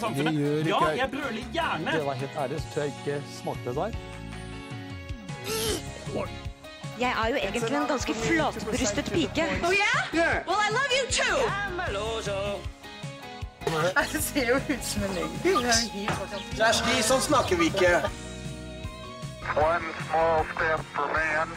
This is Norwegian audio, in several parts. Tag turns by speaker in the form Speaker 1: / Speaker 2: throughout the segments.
Speaker 1: norske samfunnet. Ja, jeg brøler gjerne.
Speaker 2: Det var helt ærlig, så tror jeg ikke smakte det der.
Speaker 3: Jeg er jo egentlig en ganske flatbrystet pike.
Speaker 4: Oh yeah? Well, I love you too! Det ser jo ut som en løgn.
Speaker 5: Kjersti, sånn snakker vi ikke.
Speaker 6: One small step for man.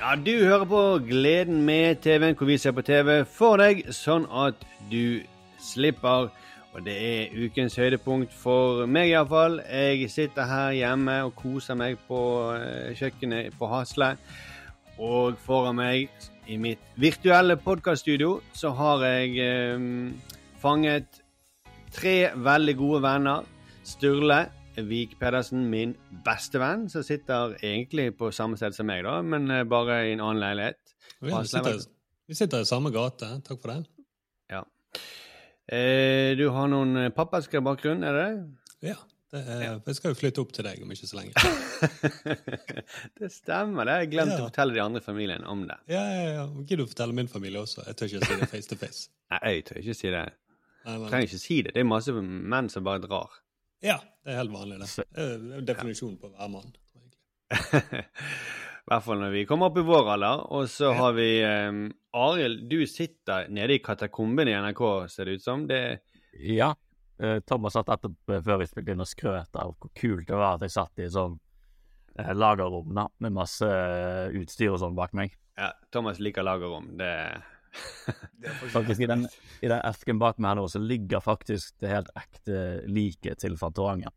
Speaker 7: Ja, du hører på Gleden med TV-en, hvor vi ser på TV for deg, sånn at du slipper. Og det er ukens høydepunkt for meg, iallfall. Jeg sitter her hjemme og koser meg på eh, kjøkkenet på Hasle. Og foran meg, i mitt virtuelle podkaststudio, så har jeg eh, fanget tre veldig gode venner. Sturle Vik Pedersen, min beste venn, som sitter egentlig på samme sted som meg, da, men eh, bare i en annen leilighet.
Speaker 8: Vi sitter, vi sitter i samme gate. Takk for det.
Speaker 7: Ja. Eh, du har noen eh, pappasker bakgrunn, er det det?
Speaker 8: Ja. Det er, Jeg skal jo flytte opp til deg om ikke så lenge.
Speaker 7: det stemmer, det. Jeg glemte
Speaker 8: Ja.
Speaker 7: å fortelle de andre i familien om det.
Speaker 8: Ja, ja, ja. Gidder du fortelle min familie også? Jeg tør ikke si det face to face.
Speaker 7: Nei, jeg tør ikke si det.
Speaker 8: Nei, men,
Speaker 7: trenger ikke si det. Det er masse menn som bare drar.
Speaker 8: ja, det er helt vanlig, det. Det er jo definisjonen på hver mann.
Speaker 7: I hvert fall når vi kommer opp i vår alder. Og så
Speaker 8: Ja.
Speaker 7: har vi um, Arild, du sitter nede i katakomben i NRK, ser det ut som. Det
Speaker 2: Ja. eh, Thomas satt etterpå før vi spilte inn og skrøt av hvor kult det var at jeg satt i sånn eh, lagerrom da, med masse eh, utstyr og sånn bak meg.
Speaker 7: Ja, Thomas liker lagerrom. Det
Speaker 2: Faktisk I den, i den esken bak meg her nå så ligger faktisk det helt ekte liket til Fantorangen.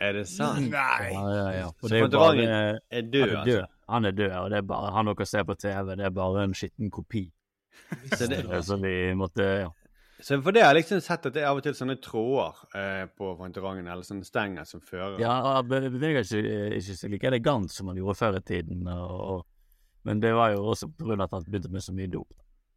Speaker 7: Er det sant?
Speaker 5: Nei.
Speaker 2: Ja, ja, ja.
Speaker 7: Så
Speaker 2: det er jo bare
Speaker 7: er død, altså?
Speaker 2: Han er død, og det er bare han dere ser på TV, det er bare en skitten kopi.
Speaker 7: Så det,
Speaker 2: Eh, Så vi måtte ja.
Speaker 7: Så for det har jeg liksom sett at det er av og til sånne tråder eh, på Fantorangen, eller sånne stenger som fører
Speaker 2: Ja, han beveger seg ikke, ikke så like elegant som han gjorde før i tiden. Og, og, men det var jo også av at han begynte med så mye dop.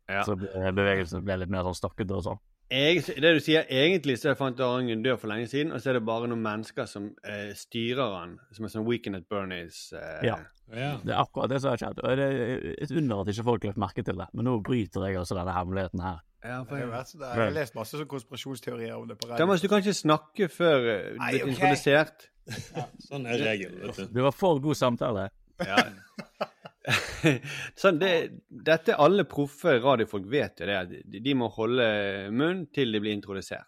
Speaker 7: Ja.
Speaker 2: Så bevegelsen ble litt mer sånn stakket og sånn.
Speaker 7: Jeg, det du sier, Egentlig så er Fantorangen død for lenge siden, og så er det bare noen mennesker som eh, styrer han, som er sånn Weekend at Bernies. Eh,
Speaker 2: Ja.
Speaker 8: Ja.
Speaker 2: Det er akkurat det som har skjedd. Og det er et under at ikke folk har lagt merke til det. Men nå bryter jeg også denne hemmeligheten her.
Speaker 7: Ja,
Speaker 5: for... jeg, der. Jeg har lest masse sånn konspirasjonsteorier om det på radio.
Speaker 7: Thomas, du kan ikke snakke før eh, du blir
Speaker 5: ok.
Speaker 7: introdusert.
Speaker 8: Sånn er regelen, du.
Speaker 2: Det var for god samtale.
Speaker 7: Ja. sånn, det, dette alle proffe radiofolk vet jo det, at de, må holde munn til de blir introdusert.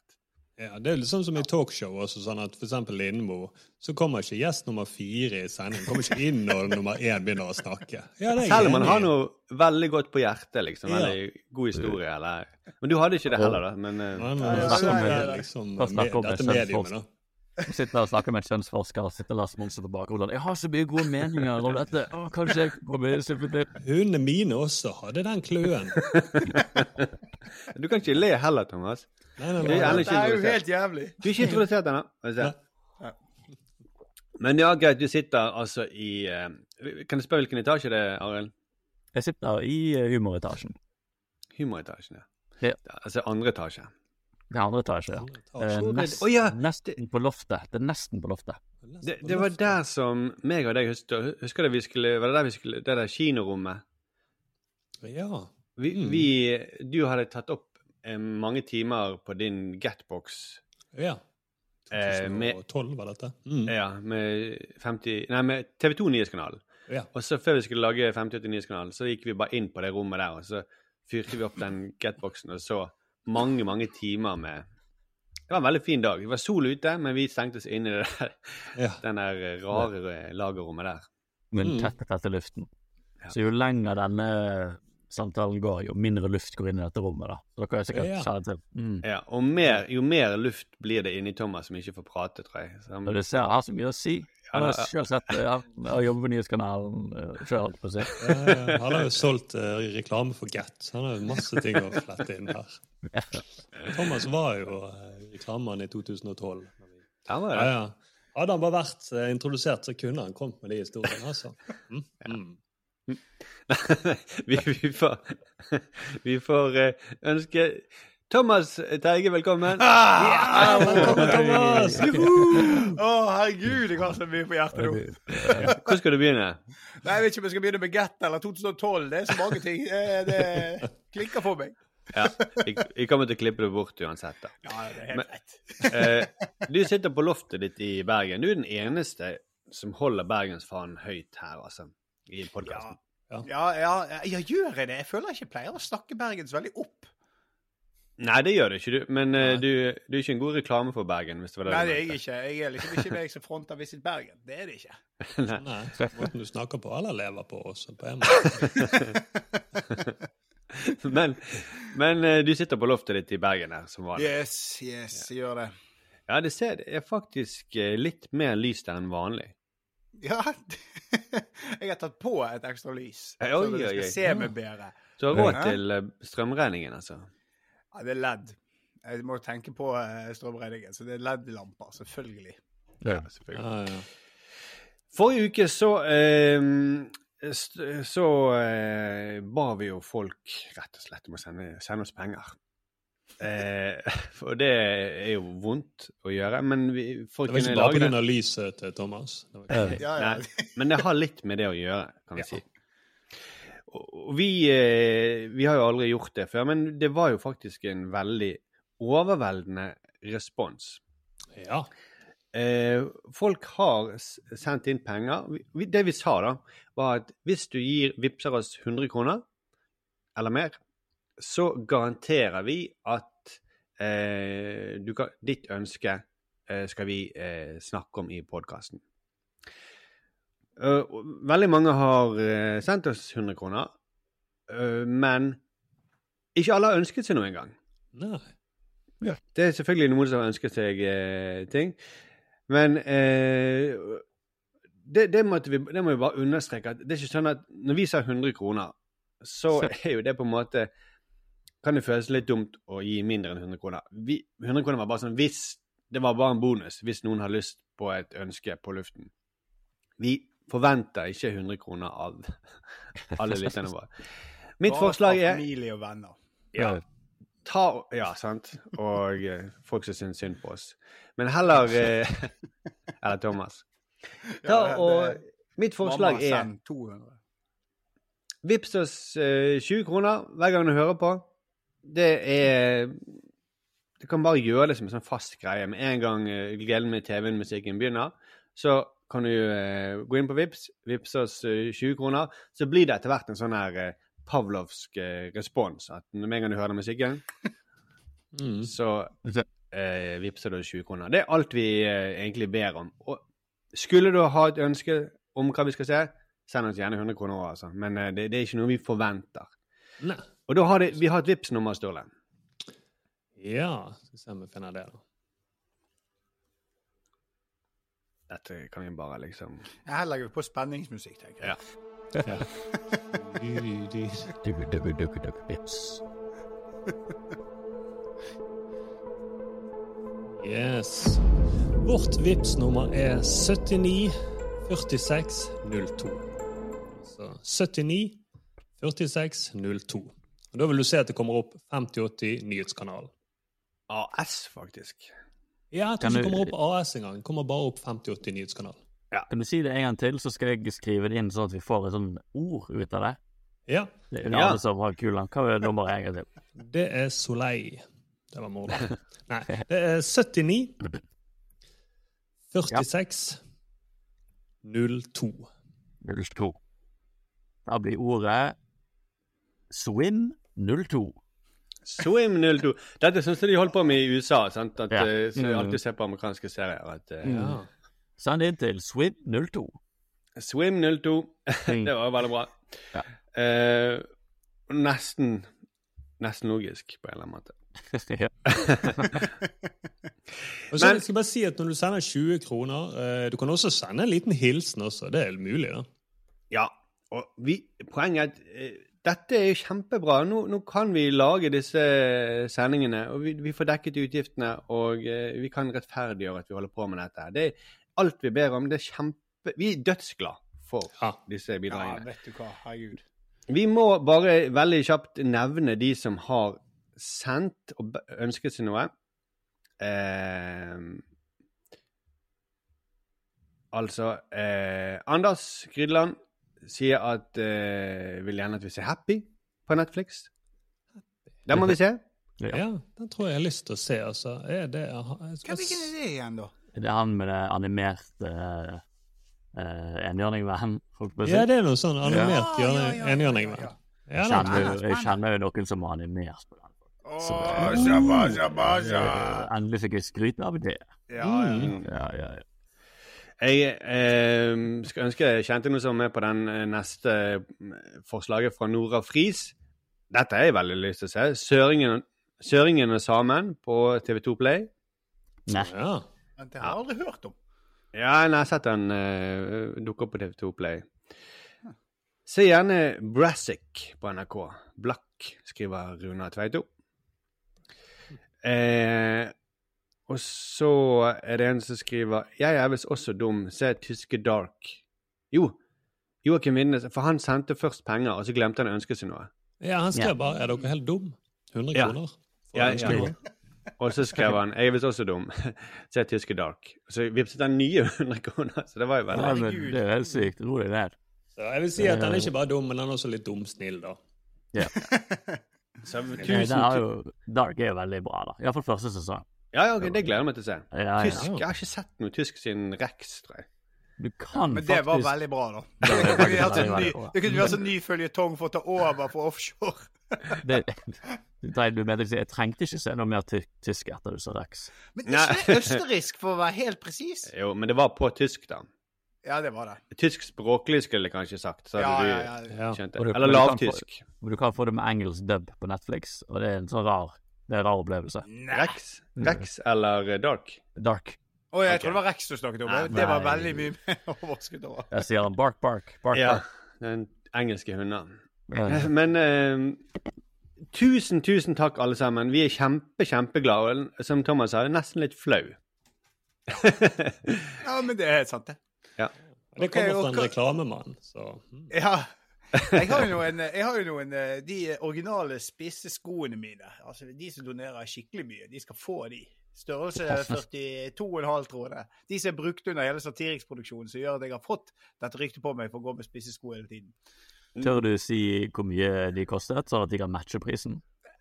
Speaker 8: Ja, Det er sånn som i talkshow. også, sånn at For eksempel Lindmo, så kommer ikke gjest nummer fire i sendingen. Kommer ikke inn når nummer én begynner å snakke. Ja, det er
Speaker 7: Selv om man har noe veldig godt på hjertet, liksom.
Speaker 8: Ja.
Speaker 7: Veldig god historie, eller Men du hadde ikke det heller, da. Men eh,
Speaker 8: Men,
Speaker 5: Ja,
Speaker 8: men,
Speaker 5: ja,
Speaker 8: sånn
Speaker 5: ja, ja.
Speaker 8: er liksom
Speaker 2: Da snakker
Speaker 8: med,
Speaker 2: om
Speaker 8: dette
Speaker 2: det
Speaker 8: mediumet, da.
Speaker 2: Jeg sitter der og snakker med en kjønnsforsker og sitter Lars Monsen på bakgrunnen. Jeg har så mye gode meninger om dette. Å, kanskje jeg kommer inn og til
Speaker 8: Hundene mine også hadde den kløen.
Speaker 7: du kan ikke le heller, Thomas.
Speaker 8: Nei, nei,
Speaker 7: er
Speaker 8: nei.
Speaker 5: Det er jo helt jævlig.
Speaker 7: Du er ikke introdusert ennå. Men ja, greit, du sitter altså i eh, Kan jeg spørre hvilken etasje det er, Arild?
Speaker 2: Jeg sitter i eh, humoretasjen.
Speaker 7: Humoretasjen, ja.
Speaker 2: Ja.
Speaker 7: Altså andre etasje.
Speaker 2: Det er andre etasje, ja. Eh, nest,
Speaker 7: ja.
Speaker 2: Nesten på loftet. Det er nesten på loftet.
Speaker 7: Det, det var der som meg og deg husker, husker det vi skulle Var det der vi skulle Det der kinorommet?
Speaker 8: Ja.
Speaker 7: Vi,
Speaker 8: Mm.
Speaker 7: vi Du hadde tatt opp eh, mange timer på din Getbox.
Speaker 8: ja.
Speaker 7: Eh, med-
Speaker 8: 2012 var dette. Mm.
Speaker 7: Ja, med 50 Nei, med TV2 Nyhetskanalen.
Speaker 8: Ja.
Speaker 7: Og så før vi skulle lage 58 Nyhetskanalen, så gikk vi bare inn på det rommet der, og så fyrte vi opp den Getboxen og så mange, mange timer med Det var en veldig fin dag. Det var sol ute, men vi stengte oss inn i det der,
Speaker 8: Ja.
Speaker 7: den der rare lagerrommet der.
Speaker 2: Med
Speaker 8: Mm.
Speaker 2: den tette, tette luften.
Speaker 7: Ja.
Speaker 2: Så jo lenger denne samtalen går, jo mindre luft går inn i dette rommet. da. Så dere er sikkert
Speaker 8: Ja.
Speaker 2: kjent til. Mm.
Speaker 7: Ja, og mer, jo mer luft blir det inni Thomas som ikke får prate, tror jeg. Så,
Speaker 2: Og du ser, jeg har så mye å si. Jeg har
Speaker 7: Ja, ja.
Speaker 2: sett det. Ja. har jobbet på Nyhetskanalen sjøl, holdt på å si.
Speaker 8: Ja, ja. Han har jo solgt uh, reklame for Get. Han har jo masse ting å flette inn her. Thomas var jo uh, reklamemann i 2012.
Speaker 7: Ja, var
Speaker 8: Ja,
Speaker 7: det.
Speaker 8: ja. Hadde han bare vært uh, introdusert, så kunne han kommet med de historiene. altså. Mm. Mm.
Speaker 7: vi, vi får, vi får eh, ønske Thomas Teige velkommen.
Speaker 5: Ah,
Speaker 8: velkommen, Thomas!
Speaker 5: Å, herregud, jeg har så mye på hjertet nå.
Speaker 7: Hvor skal du begynne?
Speaker 5: Nei, Jeg vet ikke om jeg skal begynne med Get eller 2012. Det er så mange ting. Det klikker for meg.
Speaker 7: Ja, vi, vi kommer til å klippe det bort uansett. da.
Speaker 5: Ja, det er helt
Speaker 7: Men-
Speaker 5: greit.
Speaker 7: Eh, du sitter på loftet ditt i Bergen. Du er den eneste som holder bergensfanen høyt her, altså. I podkasten.
Speaker 5: Ja, ja, ja, gjør jeg det? Jeg føler jeg ikke pleier å snakke bergens veldig opp.
Speaker 7: Nei, det gjør du ikke, du. Men
Speaker 5: uh,
Speaker 7: du, du er ikke en god reklame for Bergen, hvis det var det
Speaker 5: Nei, det er jeg ikke. Jeg er liksom ikke meg som fronter Visit Bergen. Det er det ikke.
Speaker 8: Nei, måten du snakker på, eller lever på også, på en måte.
Speaker 7: men men uh, du sitter på loftet ditt i Bergen her, som vanlig.
Speaker 5: Yes, yes, jeg gjør det.
Speaker 7: Ja, det ser det er faktisk eh, litt mer lys der enn vanlig.
Speaker 5: Ja, jeg har tatt på et ekstra lys.
Speaker 7: Oi,
Speaker 5: Så
Speaker 7: du
Speaker 5: skal
Speaker 7: oi.
Speaker 5: skal se meg bedre.
Speaker 7: Du har råd til strømregningen, altså.
Speaker 5: Ja, det er LED. Jeg må tenke på eh, strømregningen, så det er LED-lamper, selvfølgelig.
Speaker 2: Ja.
Speaker 8: Ja, ja.
Speaker 7: Forrige uke så eh, så eh, ba vi jo folk rett og slett om å sende, sende oss penger. Eh, for det er jo vondt å gjøre, men vi, folk
Speaker 8: Det var
Speaker 7: kunne
Speaker 8: ikke bare
Speaker 7: lage det.
Speaker 8: pga. lyset til Thomas. Det var ikke...
Speaker 5: Ja, ja.
Speaker 7: Nei, men det har litt med det å gjøre, kan vi
Speaker 8: Ja.
Speaker 7: si. Og vi, eh, vi har jo aldri gjort det før, men det var jo faktisk en veldig overveldende respons.
Speaker 8: Ja.
Speaker 7: Eh, folk har sendt inn penger. Det vi sa da, var at hvis du gir vippser oss 100 kroner eller mer, så garanterer vi at eh, du kan, ditt ønske eh, skal vi eh, snakke om i podkasten. Veldig mange har eh, sendt oss 100 kroner, eh, men ikke alle har ønsket seg noe engang.
Speaker 8: Ja.
Speaker 7: Det er selvfølgelig noen som ønsker seg eh, ting, men eh, det, det, måtte vi, det må vi bare understreke. at Det er ikke sånn at når vi sa 100 kroner, så er jo det på en måte Kan det føles litt dumt å gi mindre enn 100 kroner. Vi, 100 kroner var bare sånn hvis Det var bare en bonus hvis noen har lyst på et ønske på luften. Vi forventer ikke 100 kroner av alle lytterne våre. Mitt
Speaker 5: Bare
Speaker 7: forslag er
Speaker 5: Familie og venner.
Speaker 7: ja. Ta Ja, sant. Og eh, folk som syns synd på oss. Men heller eh, Eller Thomas. Ta og Mitt forslag er
Speaker 5: 200.
Speaker 7: Vips oss eh, 20 kroner hver gang du hører på. Det er Du kan bare gjøre det som en sånn fast greie. Med en gang eh, gleden med TV-musikken begynner, så kan du eh, gå inn på Vips, vippse oss eh, 20 kroner. Så blir det etter hvert en sånn her eh, pavlovsk eh, respons. At med en gang du hører den musikken,
Speaker 8: Mm.
Speaker 7: så eh, vippser du 20 kroner. Det er alt vi eh, egentlig ber om. Og skulle du ha et ønske om hva vi skal se, send oss gjerne 100 kroner over, altså. Men eh, det, det er ikke noe vi forventer.
Speaker 8: Nei.
Speaker 7: Og da har det, vi har et Vipps-nummer, Sturle.
Speaker 8: Ja, skal vi se om vi finner det, da.
Speaker 7: Dette kan vi bare liksom
Speaker 5: Her legger vi på spenningsmusikk, tenker jeg.
Speaker 7: Ja.
Speaker 2: Vips.
Speaker 8: Yes. Vårt vips nummer er 79 46 02. Så 79 46 02. Og da vil du se at det kommer opp 5080 Nyhetskanalen.
Speaker 7: AS, faktisk.
Speaker 8: Ja, jeg tror ikke
Speaker 2: du-
Speaker 8: kommer opp AS engang. Kommer bare opp 5080 Nyhetskanalen.
Speaker 2: Kan du si det en gang til, så skal jeg skrive det inn sånn at vi får et sånn ord ut av det?
Speaker 8: Ja,
Speaker 2: Det er
Speaker 7: Ja.
Speaker 2: alle som har kula. Hva er nummeret en gang til?
Speaker 8: det er Soleil. Det var målet. Nei, det er 79 46 02.
Speaker 2: 02. Da blir ordet Swim 02.
Speaker 7: Swim 02. Dette syns jeg de holdt på med i USA. sant? At,
Speaker 2: Ja.
Speaker 7: eh, så jeg
Speaker 2: Mm.
Speaker 7: alltid ser på amerikanske serier. at mm.
Speaker 8: Ja.
Speaker 2: Send inn til Swim 02.
Speaker 7: Swim 02.
Speaker 2: Mm.
Speaker 7: det var veldig bra.
Speaker 2: Ja.
Speaker 7: Eh, nesten Nesten logisk, på en eller annen måte.
Speaker 2: ja.
Speaker 8: Og så
Speaker 7: Men-
Speaker 8: jeg skal bare si at Når du sender 20 kroner eh, Du kan også sende en liten hilsen også. Det er mulig, da.
Speaker 7: Ja, og vi, poenget er at eh, dette er jo kjempebra. Nå, nå kan vi lage disse sendingene, og vi, vi får dekket utgiftene, og eh, vi kan rettferdiggjøre at vi holder på med dette. Det er alt vi ber om. Det er kjempe... Vi er dødsglad for
Speaker 8: Ja.
Speaker 7: disse
Speaker 5: Ja,
Speaker 7: bidragene.
Speaker 5: vet du hva. Herregud.
Speaker 7: Vi må bare veldig kjapt nevne de som har sendt og ønsket seg noe. Eh, altså eh, Anders Grydland sier at uh, vil gjerne at vi ser Happy på Netflix. Den må vi se.
Speaker 2: Ja.
Speaker 8: Ja, den tror jeg jeg har lyst til å se, altså. Er det
Speaker 5: Hva hvilken er det igjen, da?
Speaker 2: Det er han med det animerte uh, uh, enhjørningvennen, holdt på å si.
Speaker 8: Ja, det er noe sånn animert
Speaker 5: Ja, ja,
Speaker 8: hjørne-
Speaker 5: ja, ja. Ja,
Speaker 8: Ja,
Speaker 2: Jeg kjenner, jeg kjenner jo noen som har animert på den.
Speaker 5: Åh, shabba, shabba, shabba.
Speaker 2: Eh, Endelig fikk jeg skryt av det.
Speaker 5: Ja, ja.
Speaker 2: Ja, ja, ja.
Speaker 7: Jeg eh, skal ønske jeg kjente noe som er med på den eh, neste eh, forslaget fra Nora Friis. Dette har jeg veldig lyst til å se. Søringen, Søringen og samen på TV2 Play.
Speaker 2: Nei.
Speaker 8: Ja.
Speaker 5: Men Det har jeg aldri hørt om.
Speaker 7: Ja, jeg har sett den uh, dukke opp på TV2 Play. Se gjerne Brassic på NRK. Blakk, skriver Runa Tveito. Eh, og så er det en som skriver Jeg er visst også dum. Se tyske Dark. Jo, Joakim Vinnes, for han sendte først penger, og så glemte han å ønske seg noe.
Speaker 8: ja, han skrev bare 'Er dere helt dum?' 100
Speaker 7: Ja.
Speaker 8: kroner.
Speaker 7: Ja, Ja,
Speaker 8: ja.
Speaker 7: Og så skrev han Jeg er visst også dum. Se tyske Dark. Og så vippset han nye 100 kroner, så det var jo
Speaker 2: Ja,
Speaker 7: veldig
Speaker 2: men det er helt sykt. Hvor er det der?
Speaker 8: Så jeg vil si at han er ikke bare dum, men han er også litt dumsnill, da.
Speaker 7: så,
Speaker 2: Nei,
Speaker 7: tusen,
Speaker 2: den er jo, Dark er jo veldig bra, da. Iallfall første sesong.
Speaker 7: Ja, ja, det gleder jeg meg til å se.
Speaker 2: Ja, ja.
Speaker 7: Tysk, Jeg har ikke sett noe tysk siden Rex, tror jeg.
Speaker 2: Du kan
Speaker 5: Men det var veldig bra, da.
Speaker 2: Det
Speaker 5: Det vi
Speaker 2: veldig,
Speaker 5: en ny, det kunne vært en ny føljetong for å ta over for offshore.
Speaker 2: det, du, mente Jeg trengte ikke se noe mer tysk etter du sa Rex.
Speaker 5: Men
Speaker 7: det
Speaker 5: er ikke østerriksk, for å være helt presis.
Speaker 7: Jo, men det var på tysk, da.
Speaker 5: Ja, det var det.
Speaker 7: Tysk språklig skulle jeg kanskje sagt. Så
Speaker 5: Ja,
Speaker 7: hadde
Speaker 5: ja,
Speaker 7: du
Speaker 5: ja.
Speaker 8: Ja.
Speaker 7: det. Eller
Speaker 2: men du
Speaker 7: lavtysk.
Speaker 2: Du kan få det med engelsk dub på Netflix, og det er en sånn rar Det er en rar opplevelse.
Speaker 7: Rex? Rex eller eh, Dark?
Speaker 2: Dark.
Speaker 5: Å, jeg
Speaker 7: okay.
Speaker 5: tror det var Rex du snakket om.
Speaker 7: Nei,
Speaker 5: Det var veldig mye mer overrasket over.
Speaker 2: Jeg sier han bark, bark, bark,
Speaker 7: Ja.
Speaker 2: bark.
Speaker 7: Den engelske hunden. Men uh, tusen, tusen takk, alle sammen. Vi er kjempe, kjempeglade. Og som Thomas sa, nesten litt flau.
Speaker 5: Ja, men det er helt sant, det.
Speaker 8: Ja.
Speaker 5: Det
Speaker 8: kommer fra en reklamemann, så mm.
Speaker 5: Ja. Jeg har jo noen, jeg har jo noen eh, De originale spisse skoene mine, altså de som donerer skikkelig mye, de skal få de. Størrelse 42,5, tror jeg. De som er brukt under hele satiriksproduksjonen, som gjør at jeg har fått dette ryktet på meg for å gå med spisse sko hele tiden.
Speaker 2: Tør du si hvor mye de kostet, sånn at de kan matche prisen?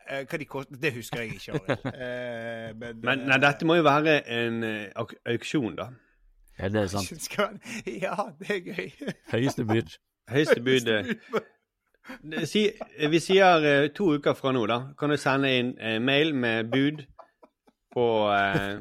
Speaker 5: Eh, hva de koster, det husker jeg ikke. Eh, men
Speaker 7: Men nei, dette må jo være en eh, auksjon, da.
Speaker 2: Ja, det er sant.
Speaker 5: Ja, det er gøy.
Speaker 2: Høyeste bud.
Speaker 7: Høyeste bud eh, si, Vi sier eh, to uker fra nå, da. Kan du sende inn eh, mail med bud på eh,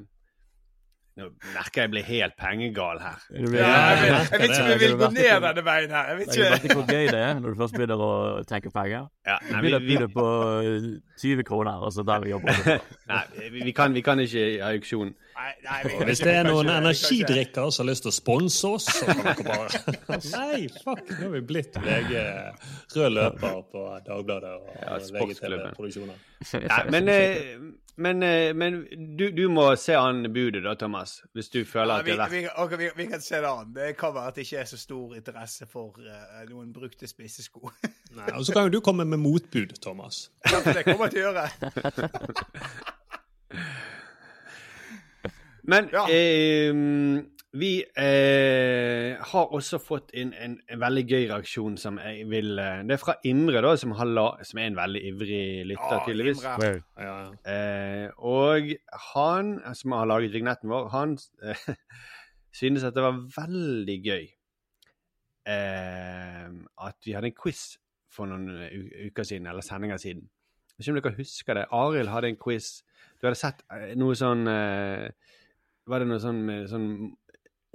Speaker 7: Nå merker jeg jeg blir helt pengegal her.
Speaker 5: Ja, jeg, vet, jeg vet ikke om vi vil gå ned denne veien her. Jeg vet
Speaker 2: Jeg vet
Speaker 5: ikke.
Speaker 2: ikke hvor gøy det er når du først begynner å tenke penger.
Speaker 7: Ja, nei, vi,
Speaker 2: begynner på eh, 20 kroner, og så der vi jobber.
Speaker 7: nei, vi, vi, kan, vi kan ikke ha auksjon.
Speaker 5: Nei, nei, vi
Speaker 8: Hvis det er noen energidrikker som har lyst til å sponse oss, så kan dere bare Nei, fuck! Nå har vi blitt VG rød løper på Dagbladet og
Speaker 7: Ja.
Speaker 8: VGTV-produksjoner.
Speaker 7: Men eh, men, eh, men du, du må se an budet, da, Thomas. Hvis du føler
Speaker 5: Ja,
Speaker 7: at det er verdt
Speaker 5: vi, okay, vi, vi kan se det an. Det kan være at det ikke er så stor interesse for uh, noen brukte spissesko.
Speaker 8: Nei, Og så kan jo du komme med motbud, Thomas.
Speaker 5: Ja, det kommer jeg til å gjøre.
Speaker 7: Men
Speaker 5: Ja.
Speaker 7: eh, vi eh, har også fått inn en, en veldig gøy reaksjon som jeg vil eh, Det er fra Imre, da, som, har la, som er en veldig ivrig lytter,
Speaker 5: Ja,
Speaker 7: tydeligvis.
Speaker 5: Imre.
Speaker 8: Ja, ja.
Speaker 7: Eh, og han som har laget vignetten vår, han eh, synes at det var veldig gøy eh, at vi hadde en quiz for noen uker siden, eller sendinger siden. Jeg vet ikke om dere husker det. Arild hadde en quiz. Du hadde sett eh, noe sånn eh, Var det noe sånn med sånn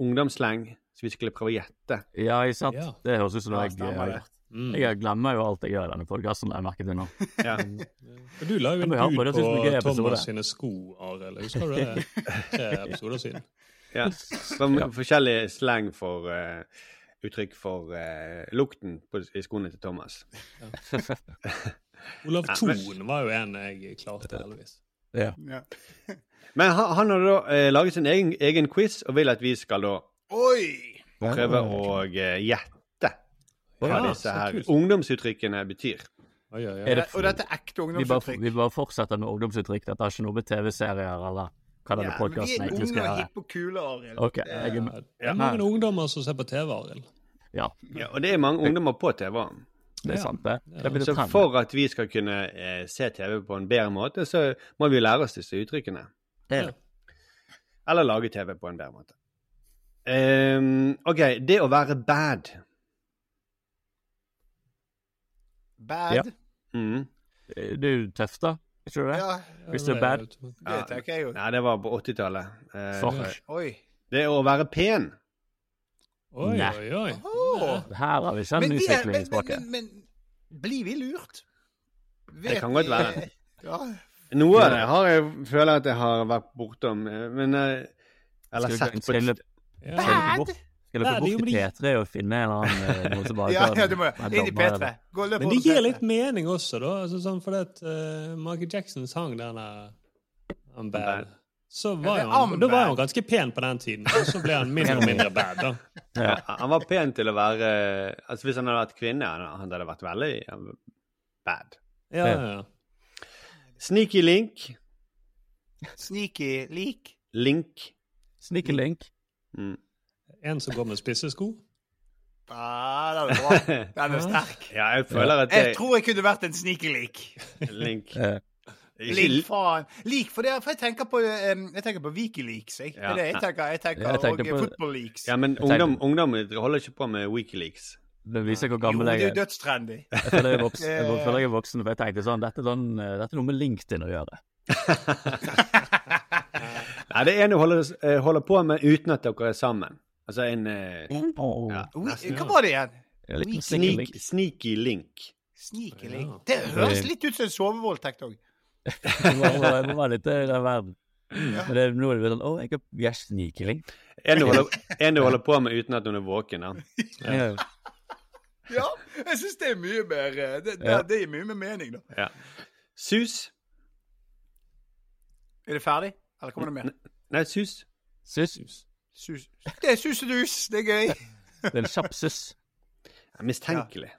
Speaker 7: ungdomssleng som vi skulle prøve å gjette?
Speaker 2: Ja, ikke sant?
Speaker 8: Ja.
Speaker 2: Det høres ut som
Speaker 5: Ja,
Speaker 2: noe jeg
Speaker 5: stemmer
Speaker 2: har gjort.
Speaker 8: Mm.
Speaker 2: Jeg glemmer jo alt jeg gjør i denne podkasten, har jeg merket det nå.
Speaker 7: Ja.
Speaker 8: Du la jo en bud
Speaker 2: jeg er
Speaker 8: på. Thomas sine sko, Arild. Husker du det? Tre episoder siden.
Speaker 7: ja. Som ja. forskjellige slang for uh, uttrykk for uh, lukten på, i skoene til Thomas.
Speaker 8: Olav
Speaker 7: Nei,
Speaker 8: Thon var jo en jeg klarte, heldigvis.
Speaker 5: Ja. Ja.
Speaker 7: Men han, han har da eh, laget sin egen, egen quiz og vil at vi skal da
Speaker 5: Oi!
Speaker 7: prøve å eh, gjette hva
Speaker 8: Ja,
Speaker 7: disse her ungdomsuttrykkene betyr.
Speaker 8: Oi, oi, oi.
Speaker 2: Er det
Speaker 5: Og dette er ekte
Speaker 2: Vi bare,
Speaker 5: ungdomsuttrykk.
Speaker 2: vi bare fortsetter med ungdomsuttrykk. Dette har ikke noe med TV-serier eller hva denne
Speaker 5: Ja, men vi
Speaker 2: podkasten
Speaker 5: er unge
Speaker 2: skal
Speaker 5: og
Speaker 2: gjøre.
Speaker 5: hippe og kule, Arild.
Speaker 2: Ok, jeg er med.
Speaker 8: Det er mange ungdommer som ser på TV, Arild.
Speaker 2: Ja.
Speaker 7: Ja, og det er mange ungdommer på TV.
Speaker 2: Det er sant, det.
Speaker 8: Ja.
Speaker 2: Det
Speaker 7: Så for at vi skal kunne eh, se TV på en bedre måte, så må vi lære oss disse uttrykkene.
Speaker 2: Det er det.
Speaker 7: Eller lage TV på en bedre måte. Um, OK, det å være bad.
Speaker 5: Bad.
Speaker 2: Ja.
Speaker 7: Mm.
Speaker 2: Det er jo tøft, da. Ikke det?
Speaker 5: Ja,
Speaker 2: Hvis du er bad.
Speaker 5: det tenker jeg jo.
Speaker 7: Nei, det var på 80-tallet. Uh,
Speaker 2: Fuck.
Speaker 7: Det å være pen.
Speaker 8: Oi,
Speaker 2: Nei.
Speaker 8: oi, oi.
Speaker 5: Oh.
Speaker 2: Her har vi ikke en
Speaker 5: Men, er,
Speaker 2: utvikling i
Speaker 5: men,
Speaker 2: språket.
Speaker 5: men, men blir vi lurt?
Speaker 7: Det kan godt være.
Speaker 5: Ja.
Speaker 7: Noe av det har jeg føler at jeg har vært bortom, men eh, Eller sett på
Speaker 2: skal dere
Speaker 8: er
Speaker 2: bort til P3 og finne en eller annen eh, noe som bare
Speaker 5: Ja, ja, du må inn i P3. Gå løp
Speaker 8: Men det gir litt mening også, da. Altså, sånn fordi at uh, Michael Jackson sang den der I'm bad. Så var
Speaker 5: ja,
Speaker 8: han, da var han ganske pen på den tiden, og så ble han mindre og mindre bad, da.
Speaker 2: Ja.
Speaker 7: Han var pen til å være Altså Hvis han hadde vært kvinne, han han hadde vært veldig bad.
Speaker 8: Ja, ja, ja.
Speaker 7: Sneaky link.
Speaker 5: Sneaky Leak.
Speaker 7: Link.
Speaker 2: Sneaky link.
Speaker 7: Mm.
Speaker 8: En som går med spisse sko.
Speaker 5: Ah, den er bra. Den er sterk.
Speaker 7: Ja, jeg føler at
Speaker 5: Jeg
Speaker 7: jeg
Speaker 5: tror jeg kunne vært en sneaky leak.
Speaker 7: Link.
Speaker 2: Eh,
Speaker 5: Lik, faen. Lik, for, det, for jeg tenker på, um, jeg tenker på Wikileaks. Jeg. Det er det jeg tenker. Jeg tenker,
Speaker 2: Jeg tenker
Speaker 5: og
Speaker 2: på-
Speaker 5: Football Leaks.
Speaker 7: Ja, men ungdom, ungdom holder ikke på med Wikileaks.
Speaker 2: Det viser hvor gammel
Speaker 5: jeg er Jo, det
Speaker 2: er.
Speaker 5: dødstrendy.
Speaker 2: Jeg føler jeg er voksen, jeg føler jeg er voksen for jeg tenkte sånn Dette er, sånn, eh, dette er noe med LinkedIn å gjøre.
Speaker 7: Nei, det er en du holder, eh, holder på med uten at dere er sammen. Altså en eh,
Speaker 2: Oh,
Speaker 7: ja,
Speaker 5: Hva var det igjen? Sneak-
Speaker 2: sneaky
Speaker 7: Sneak,
Speaker 2: link.
Speaker 7: sneaky link.
Speaker 5: Sneaky link. Det høres litt ut som en sovevoldtekt òg.
Speaker 2: Det må være litt i den verden. Men det, nå er det sånn Å, jeg er, sneaky link.
Speaker 7: Du, en du holder på med uten at hun er våken. da.
Speaker 2: Ja.
Speaker 5: Ja, jeg syns det er mye mer eh, Det, det,
Speaker 2: Ja.
Speaker 5: det gir mye mer mening, da.
Speaker 7: Ja. Sus.
Speaker 5: Er det ferdig? Eller kommer det mer?
Speaker 7: Nei, sus.
Speaker 2: Sus.
Speaker 5: Sus. Det er sus og dus. Det er gøy.
Speaker 2: Det er en kjapp sus.
Speaker 7: Ja, Mistenkelig.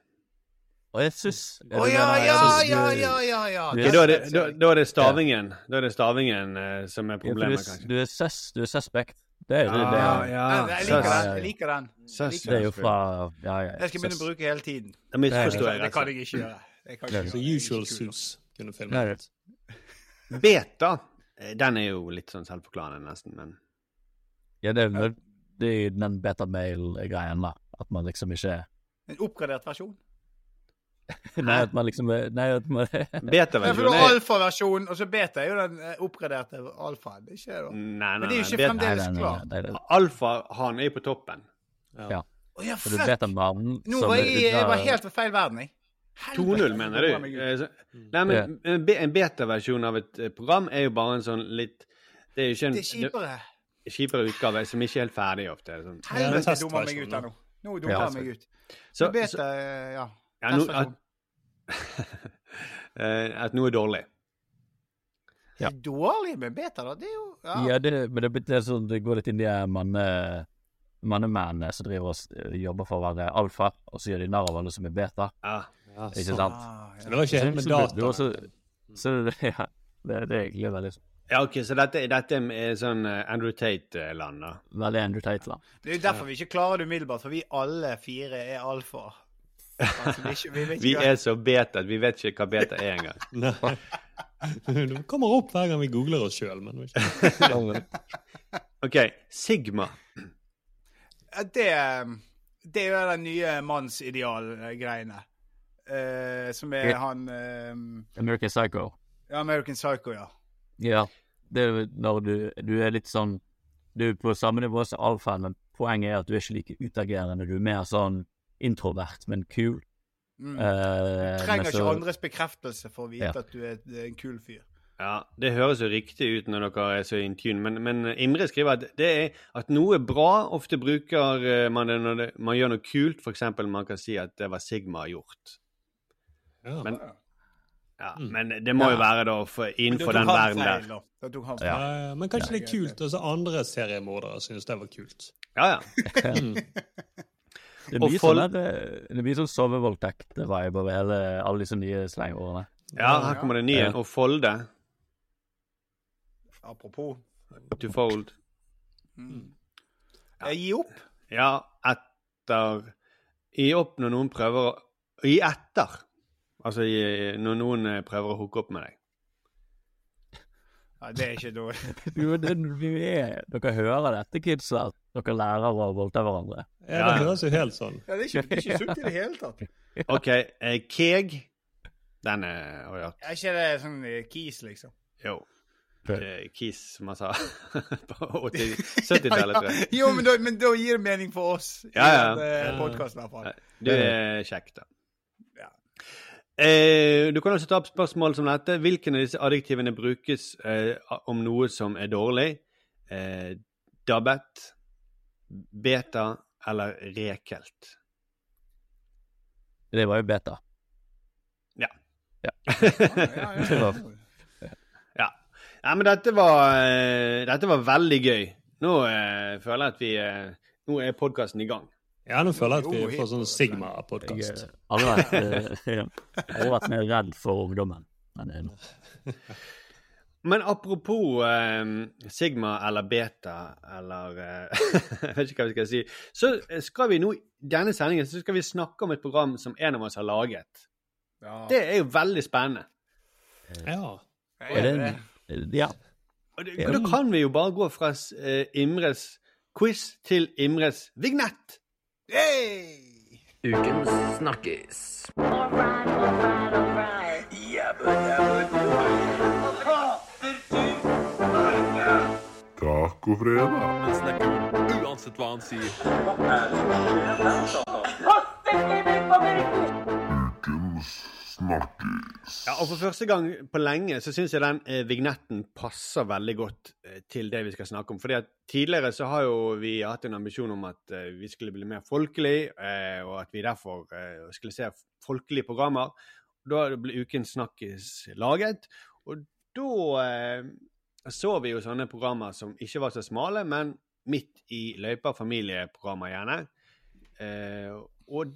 Speaker 2: Å, jeg sus.
Speaker 5: Å ja, ja, ja, ja, ja.
Speaker 7: da, er det, da, da er det stavingen Da er det stavingen eh, som er problemet, kanskje.
Speaker 2: du er sus, du er suspect. Det er det. det, er-
Speaker 7: ja.
Speaker 5: Jeg liker den. Jeg liker den.
Speaker 2: Det er jo fra Ja, ja.
Speaker 5: Jeg skal begynne å bruke hele tiden. Det,
Speaker 7: jeg.
Speaker 5: det kan
Speaker 7: Altså.
Speaker 5: jeg ikke gjøre. Det kan
Speaker 2: Det
Speaker 8: Så usual Suits kunne filmet.
Speaker 7: Beta, eh, den er jo litt sånn selvforklarende, nesten, men
Speaker 2: Ja, det er jo det den betamail-greien, da. At man liksom ikke
Speaker 5: En oppgradert versjon.
Speaker 2: Nei, at man liksom Nei, at man
Speaker 7: Beta-versjonen
Speaker 5: har
Speaker 7: er
Speaker 5: alfaversjon, og så beta er jo den eh, oppgraderte alfaen. Det skjer ikke det, da.
Speaker 7: Nei, nei,
Speaker 5: Men det er jo ikke
Speaker 7: Beta,
Speaker 5: fremdeles
Speaker 2: nei, nei,
Speaker 5: klar.
Speaker 2: nei, nei.
Speaker 7: Alfa-han er jo på toppen.
Speaker 2: Ja.
Speaker 5: Å ja,
Speaker 2: Oh, ja
Speaker 5: fuck! Nå var jeg, jeg var helt ved feil verden, jeg.
Speaker 7: 2.0, mener du? Eh, Nei, men en beta-versjon av et eh, program er jo bare en sånn litt Det er jo ikke en
Speaker 5: Det er kjipere.
Speaker 7: kjipere utgave som ikke er helt ferdig ofte. Sånn.
Speaker 5: Helvete, dummer meg ut her nå. Nå dummer
Speaker 2: Ja,
Speaker 5: jeg meg ut.
Speaker 7: Så,
Speaker 5: beta,
Speaker 7: så,
Speaker 5: eh, ja.
Speaker 7: Ja, no, at, eh, at noe er dårlig.
Speaker 2: Ja.
Speaker 5: Det er Dårlig med beta, da. Det er jo ja.
Speaker 2: Ja, det, men det, det, er sånn, det går litt inn i de manne, mannemennene som driver og jobber for å være alfa, og så gjør de narr av alle som er beta.
Speaker 7: Ja.
Speaker 8: Ja,
Speaker 2: Ikke
Speaker 8: sant.
Speaker 5: Ah,
Speaker 8: Så
Speaker 5: ja.
Speaker 8: det var ikke helt med
Speaker 2: Så- så-
Speaker 8: data.
Speaker 2: så- Så det, ja, det, det er egentlig veldig,
Speaker 7: ja, OK, så dette, dette er sånn eh, Andrew Tate-land, da.
Speaker 2: veldig Andrew Tate-land.
Speaker 5: Det er jo derfor vi ikke klarer det umiddelbart, for vi alle fire er alfa. Altså, vi, ikke, vi ikke,
Speaker 7: Vi er så beta at vi vet ikke hva beta er engang.
Speaker 8: Det kommer opp hver gang vi googler oss sjøl, men
Speaker 7: OK, Sigma.
Speaker 5: Det, det er jo den nye mannsideal-greiene. Eh, som er han uh,
Speaker 2: American Psycho.
Speaker 5: ja, American Psycho, ja.
Speaker 2: Ja. Det er når du, du er litt sånn Du er på samme nivå som Alfheim, men poenget er at du er ikke like utagerende. Du er mer sånn introvert, men kul.
Speaker 5: Mm.
Speaker 2: Uh,
Speaker 5: Du trenger
Speaker 2: så,
Speaker 5: ikke andres bekreftelse for å vite
Speaker 2: Ja.
Speaker 5: at du er, er en kul fyr.
Speaker 7: Ja, Det høres jo riktig ut når dere er så in tune, men, men Imre skriver at det er at noe er bra. Ofte bruker eh, man det når det, man gjør noe kult. F.eks. man kan si at det var Sigma gjort.
Speaker 8: Ja.
Speaker 7: Men, ja,
Speaker 8: Mm.
Speaker 7: men det må jo være da for, innenfor den verden der.
Speaker 2: Ja.
Speaker 8: men kanskje det er kult, altså andre seriemordere syns det var kult.
Speaker 7: Ja, ja.
Speaker 2: Det blir,
Speaker 7: folk-
Speaker 2: sånn der, det blir sånn sovevoldtekt-vibe over hele, alle disse nye slangordene.
Speaker 7: ja her kommer det nye.
Speaker 2: Ja.
Speaker 7: Å folde.
Speaker 5: Apropos.
Speaker 7: To fold.
Speaker 5: Mm. Eh, Gi opp.
Speaker 7: Ja, etter Gi opp når noen prøver å gi etter. Altså når noen eh, prøver å hooke opp med deg.
Speaker 5: Ja, det er ikke noe
Speaker 2: Jo, det, er, dere hører dette, kids, at dere lærer å voldta hverandre.
Speaker 8: Ja, det høres jo helt sånn.
Speaker 5: ja, det, er ikke, det er ikke sunt i det hele tatt.
Speaker 7: OK, eh, keg. Den er Å ja.
Speaker 5: Er ikke det sånn eh, kis, liksom?
Speaker 7: Jo. Eh, Kis, som jeg sa på 70-tallet, tror jeg.
Speaker 5: Jo, men da, men da gir det mening for oss i
Speaker 7: Ja, ja.
Speaker 5: podkasten, i hvert fall.
Speaker 7: Du er kjekk, da. Eh, du kan også ta opp spørsmål som dette. Hvilken av disse adjektivene brukes eh, om noe som er dårlig? Eh, dabbet, beta eller rekelt?
Speaker 2: Det var jo beta.
Speaker 7: Ja.
Speaker 2: Ja.
Speaker 5: Ja, ja,
Speaker 7: men dette var, eh, dette var veldig gøy. Nå eh, føler jeg at vi eh, Nå er podkasten i gang.
Speaker 8: Ja, nå føler jeg at vi får sånn Sigma-podkast.
Speaker 2: eh, jeg har aldri vært mer redd for ungdommen. Men er nå.
Speaker 7: Men apropos eh, Sigma eller Beta eller eh, Jeg vet ikke hva vi skal si. Så skal vi nå i denne sendingen så skal vi snakke om et program som en av oss har laget.
Speaker 5: Ja.
Speaker 7: Det er jo veldig spennende.
Speaker 8: Ja.
Speaker 2: Er det en, ja.
Speaker 7: Og det, da kan vi jo bare gå fra eh, Imres quiz til Imres vignett.
Speaker 5: Hey!
Speaker 9: Ukens snakkis.
Speaker 10: Tacofredag.
Speaker 9: snakker uansett hva han sier.
Speaker 10: Ukens snakkis.
Speaker 7: Ja, og For første gang på lenge så syns jeg den eh, vignetten passer veldig godt eh, til det vi skal snakke om. Fordi at Tidligere så har jo vi hatt en ambisjon om at eh, vi skulle bli mer folkelig, eh, og at vi derfor eh, skulle se folkelige programmer. Da ble Ukens snakkis laget, og da eh, så vi jo sånne programmer som ikke var så smale, men midt i løypa, familieprogrammer gjerne. Og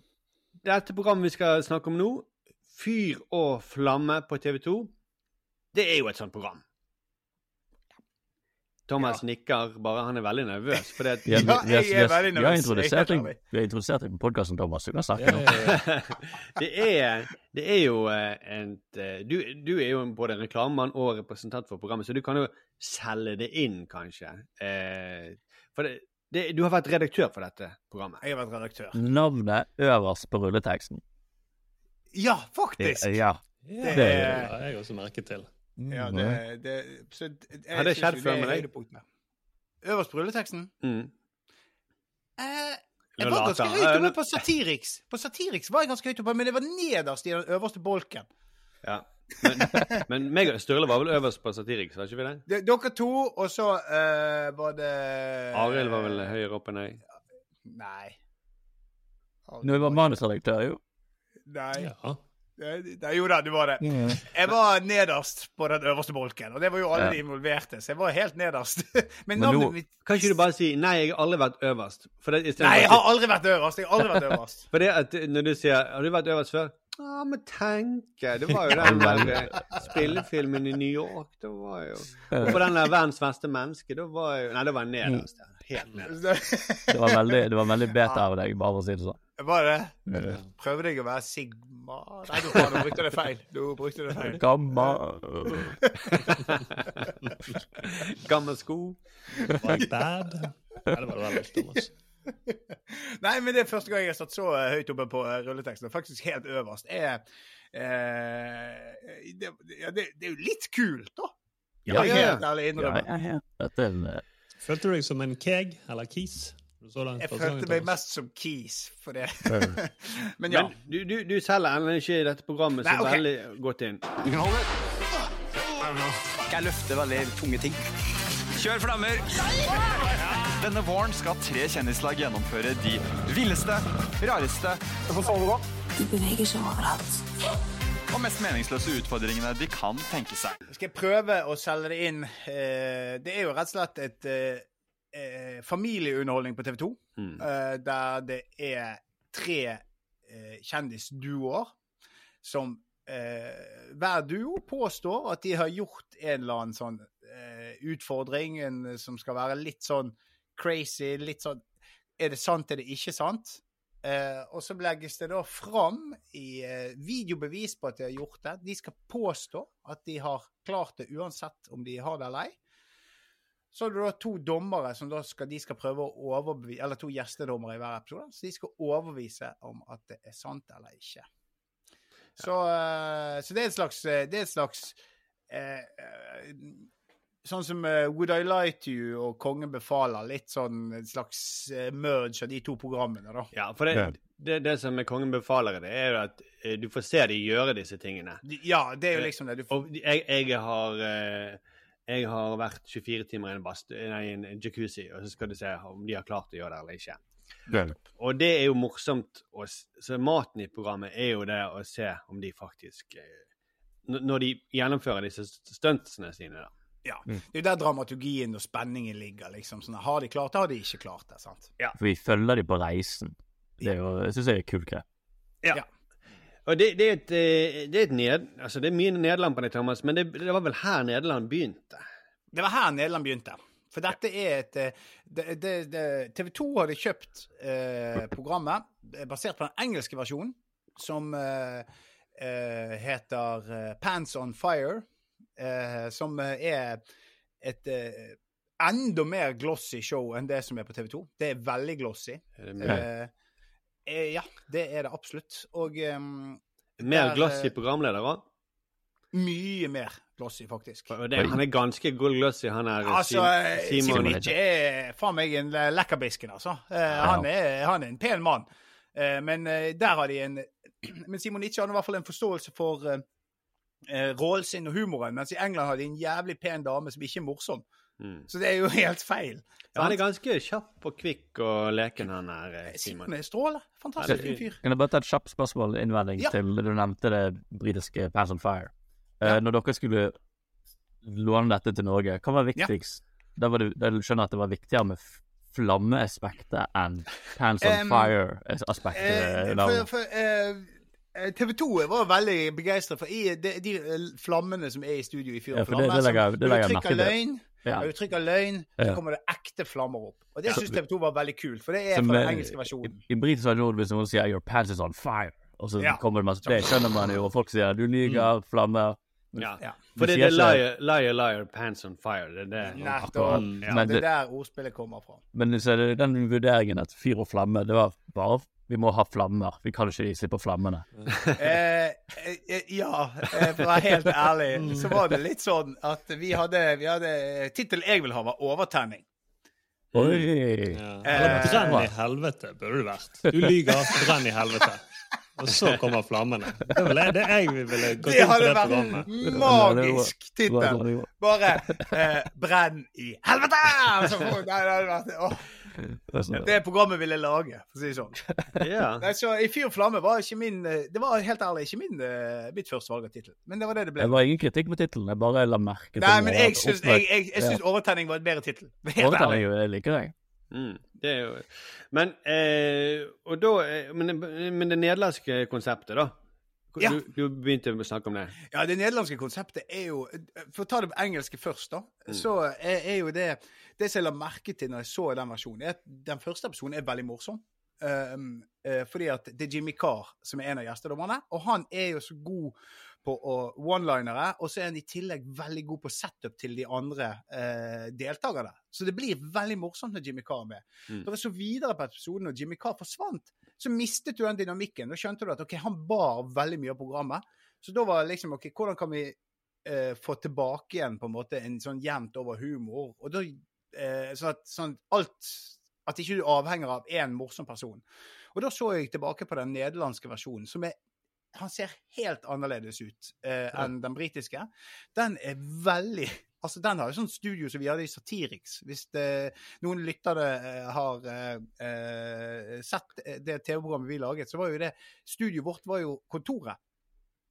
Speaker 7: dette programmet vi skal snakke om nå, Fyr og flamme på TV 2, det er jo et sånt program. Thomas nikker bare, han er veldig nervøs.
Speaker 2: Fordi at,
Speaker 5: Ja,
Speaker 2: vi vi,
Speaker 5: vi
Speaker 2: har,
Speaker 5: veldig
Speaker 2: vi har introdusert
Speaker 5: er
Speaker 2: deg vi har introdusert deg på podkasten, Thomas. Du kan snakke
Speaker 8: Ja,
Speaker 2: nå.
Speaker 8: ja, ja.
Speaker 7: det, er, det er jo eh, et eh, du, du er jo både reklamemann og representant for programmet, så du kan jo selge det inn, kanskje. Eh, for det, det, du har vært redaktør for dette programmet.
Speaker 5: Jeg har vært redaktør.
Speaker 2: Navnet øverst på rulleteksten.
Speaker 5: Ja, faktisk!
Speaker 2: ja.
Speaker 8: Ja,
Speaker 5: Det-
Speaker 8: har jeg også merket til.
Speaker 5: Ja, det, det, så jeg
Speaker 7: Har det skjedd før med deg?
Speaker 5: Øverst på rulleteksten?
Speaker 7: Mm.
Speaker 5: Eh, jeg var ganske høyt oppe på Satiriks. På Satiriks var jeg ganske høyt oppe, men det var nederst i den øverste bolken.
Speaker 7: Ja. Men, men meg og Sturle var vel øverst på Satiriks, var ikke vi det?
Speaker 5: Det, dere to, og så uh, var det
Speaker 7: Arild var vel høyere oppe enn deg?
Speaker 5: Nei.
Speaker 2: Nå var manusredaktør, jo.
Speaker 5: Nei.
Speaker 8: Ja.
Speaker 5: Det, jo da, det var det. Jeg var nederst på den øverste bolken, og det var jo alle
Speaker 2: Ja.
Speaker 5: de involverte, så jeg var helt nederst. Men
Speaker 2: Men
Speaker 5: navnet
Speaker 2: nå-
Speaker 5: mitt
Speaker 7: Kan ikke du bare si 'nei, jeg har aldri vært øverst'? For det,
Speaker 5: Nei, jeg har aldri vært øverst. Jeg har aldri vært øverst.
Speaker 7: for det at når du sier 'har du vært øverst før'? Ja, men tenke Det var jo den der eh, spillefilmen i New York. Det var jo Og på den der 'Verdens verste menneske', da var jo Nei, det var nederst. Helt nederst.
Speaker 2: Det var veldig, det var veldig beta av deg, bare for å si det sånn.
Speaker 5: Var det?
Speaker 2: Ja.
Speaker 5: Prøvde jeg å være Sigma Nei, du, faen, du brukte det feil. Du brukte det feil.
Speaker 2: Gamma
Speaker 7: Gammel sko.
Speaker 8: Like bad? Ja, det var det vel, Thomas.
Speaker 5: Nei, men det er første gang jeg har satt så eh, høyt oppe på eh, rulleteksten. Faktisk helt øverst. Er, eh, det, ja, det, det er jo litt kult, da.
Speaker 2: Ja,
Speaker 5: jeg
Speaker 7: ja, ja.
Speaker 5: helt ærlig innrømme.
Speaker 2: ja,
Speaker 8: Følte du deg som en keg eller kis?
Speaker 5: Jeg følte meg mest som Keys for det. Men ja.
Speaker 7: Men du, du, du selger ennå ikke dette programmet så
Speaker 5: Nei, okay.
Speaker 7: veldig godt inn.
Speaker 9: Du kan holde. Jeg løfter veldig tunge ting. Kjør flammer! Denne våren skal tre kjendislag gjennomføre de villeste, rareste
Speaker 3: Du beveger seg overalt.
Speaker 9: og mest meningsløse utfordringene de kan tenke seg.
Speaker 5: Skal jeg prøve å selge det inn? Eh, det er jo rett og slett et eh, familieunderholdning på TV 2.
Speaker 7: Mm.
Speaker 5: eh, der det er tre eh, kjendisduoer som eh, hver duo påstår at de har gjort en eller annen sånn eh, utfordring en, som skal være litt sånn crazy, litt sånn Er det sant, er det ikke sant? Eh, og så legges det da fram i eh, videobevis på at de har gjort det. De skal påstå at de har klart det uansett om de har det eller ei. Så har du da to dommere som da skal, de skal prøve å overbevise Eller to gjestedommere i hver episode. Så de skal overbevise om at det er sant eller ikke. Så, eh, så det er et slags, eh, det er et slags eh, eh, Sånn som Would I Lie to You og Kongen befaler. Litt sånn en slags merge av de to programmene, da.
Speaker 7: Ja, for det, det, det som er Kongen befaler, det er jo at eh, du får se de gjøre disse tingene.
Speaker 5: Ja, det er jo liksom det. Du får
Speaker 7: Og jeg, jeg har eh, jeg har vært 24 timer i en, bast, nei, en jacuzzi, og så skal du se om de har klart å gjøre det eller ikke. Og det er jo morsomt. å Så maten i programmet er jo det å se om de faktisk eh, Når de gjennomfører disse stuntsene sine, da.
Speaker 5: Ja. Det er jo der dramaturgien og spenningen ligger. liksom. Sånn, har de klart det, har de ikke klart det. sant? Ja.
Speaker 2: For vi følger de på reisen. Det er jo, jeg syns jeg er kult grep.
Speaker 7: Ja. Og det, det, er et, eh, det er et ned... Altså, det er mye Nederland på Thomas, men det, det var vel her Nederland begynte?
Speaker 5: Det var her Nederland begynte. For dette er et eh, det, det, det, TV 2 hadde kjøpt eh, programmet eh, basert på den engelske versjonen, som eh, heter Pants on Fire. Eh, som er et enda mer glossy show enn det som er på TV 2. Det er veldig glossy.
Speaker 7: Er det
Speaker 5: Eh, eh, ja, det er det absolutt. Og um,
Speaker 7: mer glossy
Speaker 5: eh,
Speaker 7: programleder òg?
Speaker 5: mye mer glossy, faktisk.
Speaker 7: Han er ganske god glossy, han er
Speaker 5: Altså, eh,
Speaker 7: Simon.
Speaker 5: Simon ikke er faen meg en eh, lekkerbisken, altså. Eh, han, er, han er en pen mann. Eh, men eh, der har de en Men Simon Nietzsche hadde i hvert fall en forståelse for rollen sin og humoren, mens i England har de en jævlig pen dame som ikke er morsom.
Speaker 7: Mm.
Speaker 5: Så det er jo helt feil.
Speaker 7: Ja, han er ganske kjapp og kvikk og leken, han er eh, Simon.
Speaker 5: Stråle. Fantastisk fin fyr.
Speaker 2: Kan jeg bare ta et kjapt spørsmål innvending
Speaker 5: Ja.
Speaker 2: til du nevnte det britiske Pants on Fire? Eh, Når dere skulle låne dette til Norge, hva var viktigst? Da, var det, da skjønner jeg at det var viktigere med flammeaspektet enn Pants on
Speaker 5: um,
Speaker 2: Fire-aspektet.
Speaker 5: Eh, eh, TV 2 var veldig begeistret for i, de, de flammene som er i studio i Fyr
Speaker 2: Ja,
Speaker 5: og
Speaker 2: det-
Speaker 5: flamme.
Speaker 2: det legger det
Speaker 5: som-
Speaker 2: legger jeg
Speaker 5: Når du
Speaker 2: merke
Speaker 5: trykker
Speaker 2: til.
Speaker 5: løgn,
Speaker 2: Ja.
Speaker 5: når du trykker løgn, så kommer det ekte flammer opp. Og det
Speaker 2: Ja.
Speaker 5: syns TV 2 var veldig kult, for det er
Speaker 2: Som,
Speaker 5: fra den engelske versjonen.
Speaker 2: I, i britisk versjon, hvis noen sier 'your pants is on fire', og så
Speaker 5: Ja.
Speaker 2: kommer det masse Det skjønner man jo, og folk sier 'du lyver', flammer.
Speaker 7: Ja.
Speaker 5: Ja.
Speaker 7: For det er liar, liar, liar, pants on fire. Det er det.
Speaker 5: Nettopp.
Speaker 2: akkurat.
Speaker 5: Ja, det er
Speaker 2: det-
Speaker 5: der ordspillet kommer fra.
Speaker 2: Men så er det den vurderingen at fyr og flamme, det var bare vi må ha flammer. Vi kan ikke slippe flammene.
Speaker 5: Eh, eh, ja, eh, for å være helt ærlig, så var det litt sånn at vi hadde, vi hadde Tittelen jeg vil ha, var 'Overtenning'.
Speaker 2: Oi!
Speaker 8: Ja.
Speaker 5: Eh,
Speaker 8: brenn i helvete, burde det vært. Du lyger, brenn i helvete. Og så kommer flammene. Det var det jeg ville gått
Speaker 5: Det
Speaker 8: inn på
Speaker 5: hadde
Speaker 8: det
Speaker 5: vært
Speaker 8: programmet.
Speaker 5: en magisk
Speaker 2: Det
Speaker 5: tittel. Bare eh, 'Brenn i helvete!' Så, nei, det hadde vært,
Speaker 2: det sånn-
Speaker 5: det programmet ville jeg lage, for å si det sånn.
Speaker 7: Ja.
Speaker 5: Nei, så I fyr og flamme var ikke min eh, Det var helt ærlig ikke min, eh, mitt første valg av tittel. Men det var det det ble.
Speaker 2: Det var ingen kritikk med tittelen, jeg bare la merke til
Speaker 5: Nei, men jeg syns, jeg, jeg, jeg syns Overtenning var et bedre tittel.
Speaker 2: Overtenning, jo, jeg liker det.
Speaker 7: Mm, det er jo Men eh, Og da eh, men, men det nederlandske konseptet, da?
Speaker 5: Ja.
Speaker 7: Du, du begynte å snakke om det.
Speaker 5: Ja, det nederlandske konseptet er jo For å ta det på engelske først, da. Så er, er jo det Det som jeg la merke til når jeg så den versjonen, er at den første episoden er veldig morsom. Um, uh, fordi at det er Jimmy Carr som er en av gjestedommerne, og han er jo så god på one-linere, og så er han i tillegg veldig god på setup til de andre uh, deltakerne. Så det blir veldig morsomt når Jimmy Carr er med.
Speaker 7: Mm.
Speaker 5: Når jeg så videre på episoden og Jimmy Carr forsvant, så mistet du den dynamikken. Da skjønte du at ok, han bar veldig mye av programmet. Så da var det liksom OK, hvordan kan vi eh, få tilbake igjen på en måte en sånn jevnt over humor? Og da eh, sånn at sånn alt At ikke du avhenger av én morsom person. Og da så jeg tilbake på den nederlandske versjonen, som er han ser helt annerledes ut eh, enn den britiske. Den er veldig Altså, Den har jo sånn studio som vi hadde i Satiriks. Hvis det, noen lyttere eh, har eh, eh, sett det TV-programmet vi laget, så var jo det Studioet vårt var jo kontoret.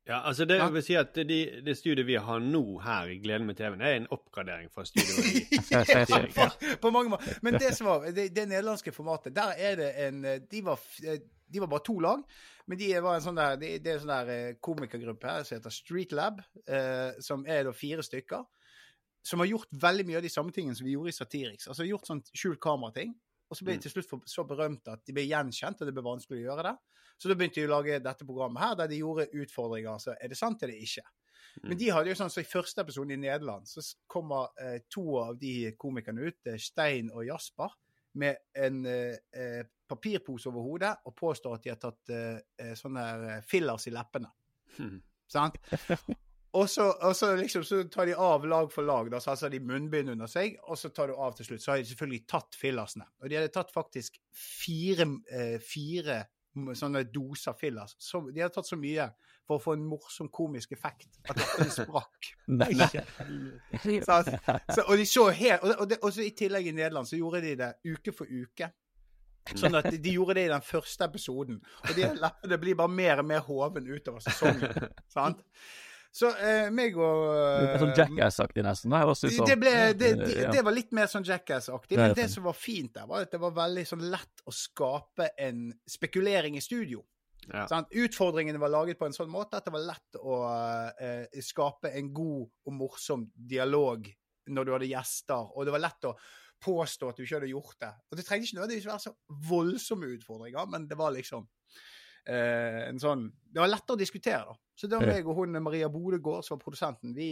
Speaker 7: Ja, altså det vil si at det, det studioet vi har nå her i Gleden med TV-en, er en oppgradering fra studioet i Satiriks.
Speaker 5: på, på mange måter. Men det som var, det, det nederlandske formatet, der er det en De var, de var bare to lag. Men de var en sånn der, det, er en sånn der komikergruppe her som heter Street Lab, eh, som er da fire stykker. Som har gjort veldig mye av de samme tingene som vi gjorde i Satiriks. Altså gjort sånn skjult kamera-ting. Og så ble de til slutt for, så berømte at de ble gjenkjent, og det ble vanskelig å gjøre det. Så da begynte de å lage dette programmet her, der de gjorde utfordringer. Altså, er det sant eller ikke? Men de hadde jo sånn, så i første episode i Nederland så kommer eh, to av de komikerne ut, eh, Stein og Jasper, med en eh, eh, papirpose over hodet og påstår at de har tatt eh, eh, sånne her, fillers i leppene.
Speaker 7: Hmm.
Speaker 5: Sant? Og så, og så liksom så tar de av lag for lag. Da, så har de munnbind under seg, og så tar du av til slutt. Så har de selvfølgelig tatt fillersene. Og de hadde tatt faktisk fire, eh, fire sånne doser fillers. Så, de hadde tatt så mye for å få en morsom komisk effekt at de sprakk. Sant? Så, og de så helt, og, og, det, og så I tillegg i Nederland så gjorde de det uke for uke. Sånn at de, de gjorde det i den første episoden. Og de leppene blir bare mer og mer hoven utover sesongen. sant? Så eh, meg og
Speaker 2: er sånn Jackass-aktig nesten. Nei, også, så,
Speaker 5: det, ble, det,
Speaker 2: Eh,
Speaker 5: det,
Speaker 2: ja.
Speaker 5: det var litt mer sånn Jackass-aktig. Men det som var fint der, var at det var veldig sånn lett å skape en spekulering i studio.
Speaker 7: Ja.
Speaker 5: Sånn, Utfordringene var laget på en sånn måte at det var lett å uh, skape en god og morsom dialog når du hadde gjester, og det var lett å påstå at du ikke hadde gjort det. Og det trengte ikke nødvendigvis være så voldsomme utfordringer, men det var liksom eh, en sånn Det var lettere å diskutere, da. Så det var meg og hun Maria Bodegård som var produsenten. Vi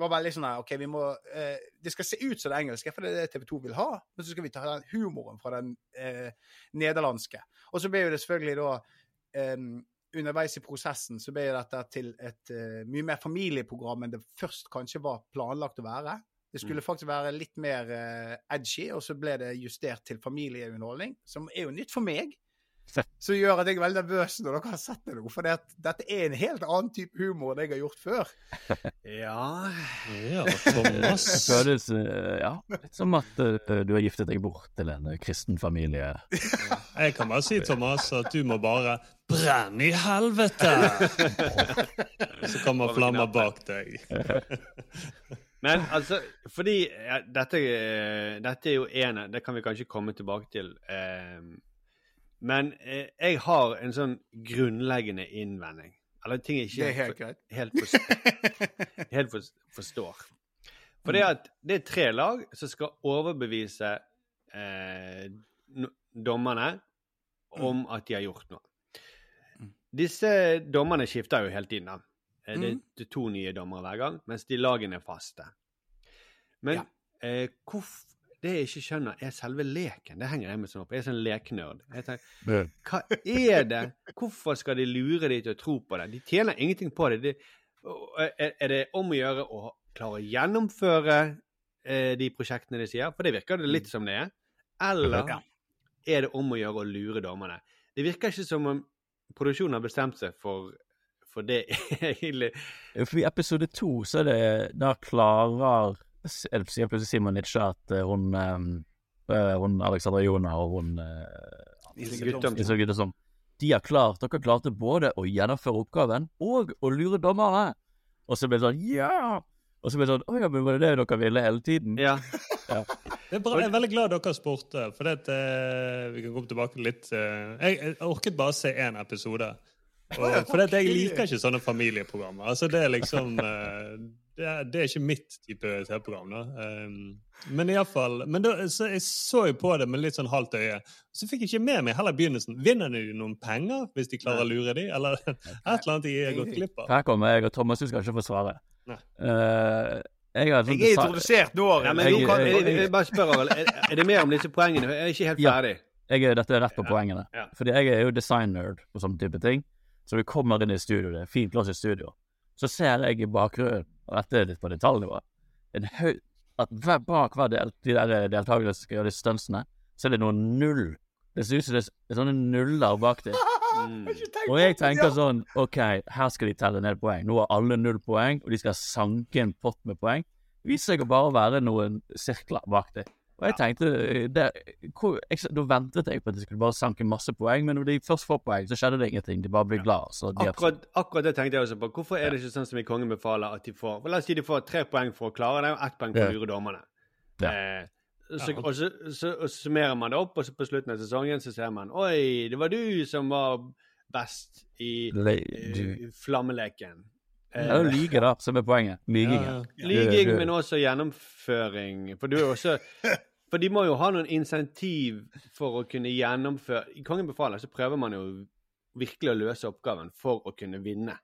Speaker 5: var veldig sånn her OK, vi må eh, Det skal se ut som det engelske, for det er det TV 2 vil ha. Men så skal vi ta den humoren fra den eh, nederlandske. Og så ble jo det selvfølgelig da eh, Underveis i prosessen så ble jo dette til et eh, mye mer familieprogram enn det først kanskje var planlagt å være. Det skulle faktisk være litt mer eh, edgy, og så ble det justert til familieunderholdning, som er jo nytt for meg. Som gjør at jeg er veldig nervøs når dere har sett det nå. For det dette er en helt annen type humor enn jeg har gjort før.
Speaker 7: Ja
Speaker 8: Ja, Thomas.
Speaker 2: Det føles eh, ja, litt som at eh, du har giftet deg bort til en eh, kristen familie.
Speaker 8: Jeg kan bare si, Thomas, at du må bare brenne i helvete! Så kommer flammer bak deg.
Speaker 7: Men altså, fordi ja, dette, dette er jo ene, det kan vi kanskje komme tilbake til. Eh, men eh, jeg har en sånn grunnleggende innvending. Eller ting jeg ikke
Speaker 5: Det helt
Speaker 7: helt, forstår, helt for, forstår. For det at det er tre lag som skal overbevise eh, dommerne om at de har gjort noe. Disse dommerne skifter jo hele tiden. da. Eh, Det,
Speaker 5: Mhm.
Speaker 7: er to nye dommere hver gang, mens de lagene er faste. Men eh, hvorf, det jeg ikke skjønner, er selve leken. Det henger jeg meg sånn opp. Jeg er sånn leknerd. Jeg tenker, hva er det? Hvorfor skal de lure de til å tro på det? De tjener ingenting på det. De, er, er det om å gjøre å klare å gjennomføre eh, de prosjektene de sier? For det virker det litt som det er. Eller er det om å gjøre å lure dommerne? Det virker ikke som om produksjonen har bestemt seg for, for det egentlig.
Speaker 2: For I episode to så er det Da klarer er sier plutselig Simon Nitsche at eh, hun, eh, hun Alexandra Jona og hun eh,
Speaker 5: Iselin
Speaker 7: Guttorm.
Speaker 2: Iselin Guttorm De har klart Dere klarte både å gjennomføre oppgaven og å lure dommerne. Og så blir det sånn Ja! Og så blir det sånn Å ja, men var det det dere ville hele tiden?
Speaker 7: Ja.
Speaker 8: Det er bra, jeg er veldig glad dere spurte, for det, at, eh, vi kan komme tilbake litt uh, jeg, jeg orket bare se én episode. Og, for det, at jeg liker ikke sånne familieprogrammer. Altså, det er liksom eh, det, er, det er ikke mitt type TV-program. Um, men iallfall Men da, så jeg så jo på det med litt sånn halvt øye. Så fikk jeg ikke med meg heller begynnelsen. Vinner de noen penger hvis de klarer å lure dem? eller et eller annet de har gått glipp av?
Speaker 2: Her kommer jeg og Thomas, du skal ikke få svare.
Speaker 8: Nei.
Speaker 2: Eh, jeg har
Speaker 5: Jeg er introdusert nå.
Speaker 7: Ja, men
Speaker 2: Jeg-
Speaker 7: kan,
Speaker 2: jeg-
Speaker 7: jeg, bare spør. Er, er det mer om disse poengene? Jeg er ikke helt
Speaker 2: Ja.
Speaker 7: ferdig.
Speaker 2: jeg er, dette er rett på poengene.
Speaker 7: ja.
Speaker 2: Fordi jeg er jo design-nerd og sånn type ting. Så vi kommer inn i studio, det er fint glass i studio. Så ser jeg i bakgrunnen, og dette er litt på detaljnivå, at hver, bak hver del, de der deltakerne som skal gjøre de stuntsene, så er det noe null. Det ser ut som det er sånne nuller bak dem.
Speaker 7: Mm.
Speaker 2: Og jeg tenker sånn OK, her skal de telle ned poeng. Nå har alle null poeng, og de skal sanke en pott med poeng. Viser seg å bare være noen sirkler bak dem. Og jeg tenkte eh, det, hvor, jeg, Da ventet jeg på at de skulle bare sanke masse poeng, men når de først får poeng, så skjedde det ingenting. De bare blir glad. Så de
Speaker 7: Akkurat, akkurat det tenkte jeg også på. Hvorfor er det ikke sånn som i Kongen befaler at de får for La oss si de får tre poeng for å klare det, og ett poeng for å lure dommerne.
Speaker 2: Ja.
Speaker 7: Eh, så, og, så, så, så summerer man det opp, og så på slutten av sesongen så ser man Oi, det var du som var best i
Speaker 2: i
Speaker 7: eh, flammeleken.
Speaker 2: Det er jo lyge, da, som er poenget. Lyging.
Speaker 8: Ja,
Speaker 7: Lyging,
Speaker 2: Du- du-
Speaker 7: men også gjennomføring. For du er også For de må jo ha noen insentiv for å kunne gjennomføre I Kongen befaler så prøver man jo virkelig å løse oppgaven for å kunne vinne.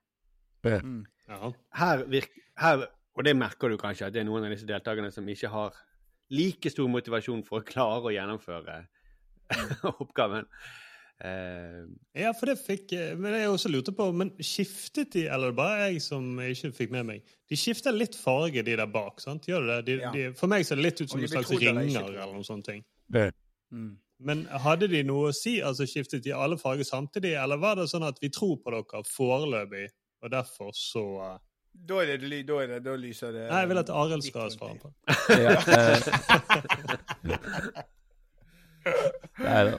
Speaker 5: Mm.
Speaker 8: Ja.
Speaker 7: Her, virker, her Og det merker du kanskje, at det er noen av disse deltakerne som ikke har like stor motivasjon for å klare å gjennomføre oppgaven. Eh,
Speaker 8: Ja, for det fikk eh, Men jeg også lurte på, men skiftet de, eller bare jeg som ikke fikk med meg De skifter litt farge, de der bak, sant? Gjør det? De,
Speaker 5: Ja.
Speaker 8: de, for meg ser det litt ut som en slags ringer eller noen sånne ting.
Speaker 5: Mm.
Speaker 8: Men hadde de noe å si? Altså Skiftet de alle farger samtidig, eller var det sånn at vi tror på dere foreløpig, og derfor så uh,
Speaker 5: Da er det da, er det, da lyser det
Speaker 8: Nei, jeg vil at Arild skal ha
Speaker 5: svaret
Speaker 8: på.
Speaker 2: det. Nei da.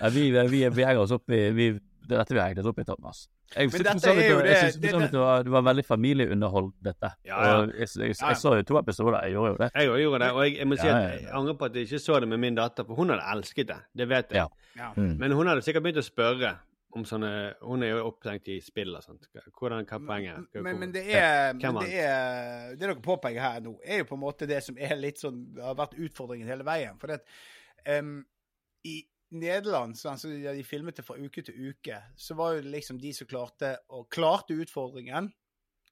Speaker 2: Nei, Vi, vi, vi henger oss opp i vi, Det er dette vi hegnet opp i, Thomas. Jeg
Speaker 5: er jo
Speaker 2: det-
Speaker 5: det- det-
Speaker 2: det var, det var veldig familieunderhold, dette.
Speaker 7: Ja, ja.
Speaker 2: Og jeg, jeg, jeg, jeg så jo to episoder, jeg gjorde jo det.
Speaker 7: jeg òg gjorde det, og jeg, jeg må si at
Speaker 2: ja, ja.
Speaker 7: jeg angrer på at jeg ikke så det med min datter, for hun hadde elsket det. Det vet jeg.
Speaker 2: Ja.
Speaker 5: Ja.
Speaker 2: Mm.
Speaker 7: Men hun hadde sikkert begynt å spørre om sånne Hun er jo opptenkt i spill og sånt. Hvordan, hva er poenget?
Speaker 5: Men, men det er,
Speaker 7: Hvem
Speaker 5: men det er Det dere påpeker her nå, er jo på en måte det som er litt sånn har vært utfordringen hele veien. For det, um, i Nederland, så, altså, de filmet det fra uke til uke, så var jo det liksom de som klarte klarte utfordringen,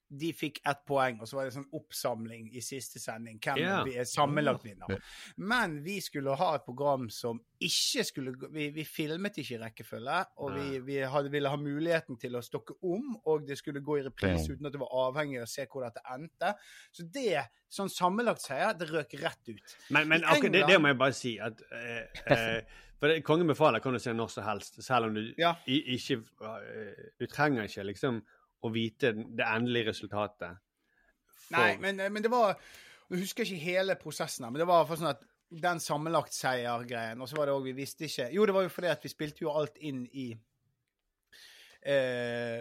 Speaker 5: de fikk ett poeng, og så var det sånn oppsamling i siste sending. Hvem
Speaker 7: yeah.
Speaker 5: vi er sammenlagt vinner. Men vi skulle ha et program som ikke skulle gå- Vi, vi filmet ikke i rekkefølge, og vi, vi hadde, ville ha muligheten til å stokke om, og det skulle gå i reprise uten at det var avhengig av å se hvor dette endte. Så det, sånn sammenlagt seier, det røk rett ut.
Speaker 7: Men, men akkurat det, det må jeg bare si at eh, eh, For det, Kongen befaler kan du se når som helst, selv om du
Speaker 5: Ja.
Speaker 7: i, ikke eh, Du trenger ikke liksom å vite det endelige resultatet. for-
Speaker 5: Nei, men, men det var Jeg husker ikke hele prosessen men det var for sånn at den sammenlagt seier-greien, og så var det òg Vi visste ikke Jo, det var jo fordi at vi spilte jo alt inn i eh,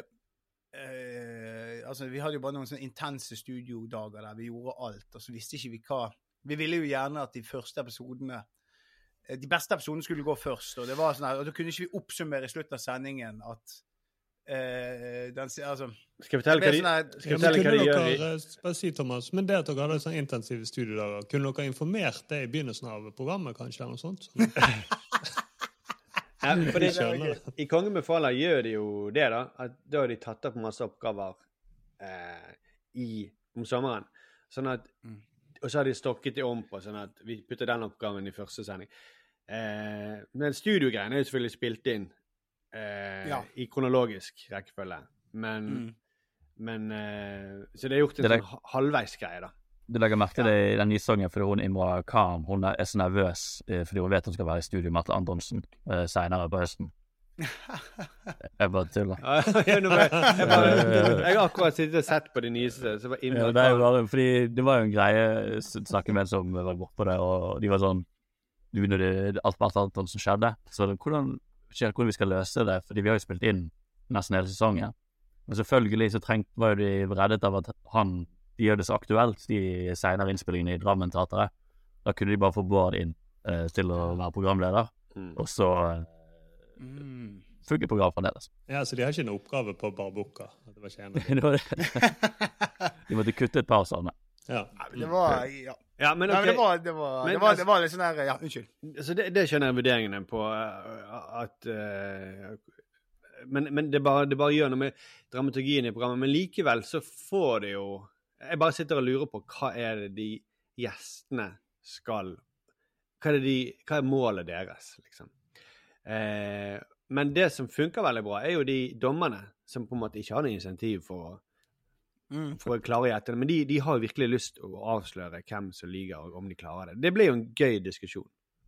Speaker 5: eh, altså, vi hadde jo bare noen sånne intense studiodager der vi gjorde alt, og så visste ikke vi hva Vi ville jo gjerne at de første episodene eh, De beste episodene skulle gå først, og det var sånn her, og da kunne ikke vi oppsummere i slutten av sendingen at Uh, den, altså,
Speaker 7: Skal jeg fortelle hva de,
Speaker 5: sånn
Speaker 7: skal jeg
Speaker 8: Ja,
Speaker 7: fortelle hva de gjør
Speaker 8: dere, eh, bare si, Thomas, men det at dere hadde sånn intensive studiedager, kunne dere informert det i begynnelsen av programmet, kanskje? eller noe sånt? Sånn.
Speaker 7: Ja, for det. I Kongen befaler gjør de jo det, da. At da har de tatt opp masse oppgaver eh, i, om sommeren. Sånn at
Speaker 5: Mm.
Speaker 7: Og så har de stokket det om på, sånn at vi putter den oppgaven i første sending. Eh, men studiogreiene er jo selvfølgelig spilt inn eh,
Speaker 5: Ja.
Speaker 7: i kronologisk rekkefølge. Men,
Speaker 5: Mm.
Speaker 7: men eh, Så det er gjort en
Speaker 2: Det
Speaker 7: sånn halvveisgreie, da.
Speaker 2: Du legger merke til det i den nye sangen fordi hun Imra Khan hun er så nervøs eh, fordi hun vet hun skal være i studio med Atle Antonsen eh, senere på høsten. Jeg bare tuller.
Speaker 7: Ja, ja, bare- jeg, har akkurat sittet og sett på de nyeste. Så var
Speaker 2: Ja, det, er jo bare, fordi det var jo en greie å snakket med en som var bortpå det, og de var sånn du, Når det, alt alt annet som skjedde, så hvordan, hvordan vi skal løse det, fordi vi har jo spilt inn nesten hele sesongen. Men selvfølgelig så trengt, var jo de reddet av at han de gjør det så aktuelt, de senere innspillingene i Drammen Teatret. Da kunne de bare få Bård inn eh, til å være programleder,
Speaker 7: Mm.
Speaker 2: og så eh,
Speaker 5: Mm.
Speaker 2: funker programmet fremdeles.
Speaker 8: Ja, Så de har ikke en oppgave på barbukka? Det var ikke en av de.
Speaker 2: Det var det. De måtte kutte et par sånne.
Speaker 8: Ja.
Speaker 5: Det var Ja.
Speaker 7: Ja, men
Speaker 5: Nei, men det var, det var,
Speaker 7: Men
Speaker 5: det var,
Speaker 7: altså-
Speaker 5: det var litt sånn her Ja, unnskyld.
Speaker 7: Så det, det skjønner jeg vurderingene på eh, at uh, men, men det, bare, det bare gjør noe med dramaturgien i programmet. Men likevel så får det jo Jeg bare sitter og lurer på hva er det de gjestene skal Hva er, det de, hva er målet deres, liksom? Uh, men det som funker veldig bra, er jo de dommerne som på en måte ikke har noe insentiv for å
Speaker 5: Mm.
Speaker 7: for å klare gjette det. Men de, de har jo virkelig lyst å avsløre hvem som lyver, og om de klarer det. Det blir jo en gøy diskusjon.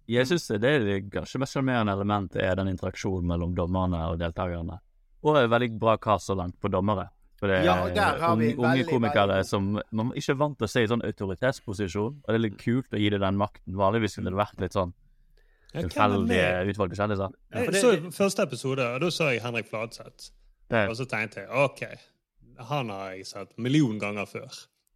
Speaker 2: Jeg syns det er det kanskje mest sjarmerende elementet er den interaksjonen mellom dommerne og deltakerne. Og en veldig bra kast så langt på dommere. For det er
Speaker 5: Ja,
Speaker 2: unge, unge
Speaker 5: veldig,
Speaker 2: komikere
Speaker 5: veldig-
Speaker 2: som man ikke er vant til å se i sånn autoritetsposisjon. Og det er litt kult å gi det den makten. Vanligvis kunne det vært litt sånn tilfeldige utvalgte kjendiser.
Speaker 8: Jeg så første episode, og da så jeg Henrik Fladseth. Og så tenkte jeg OK, han har jeg sett million ganger før.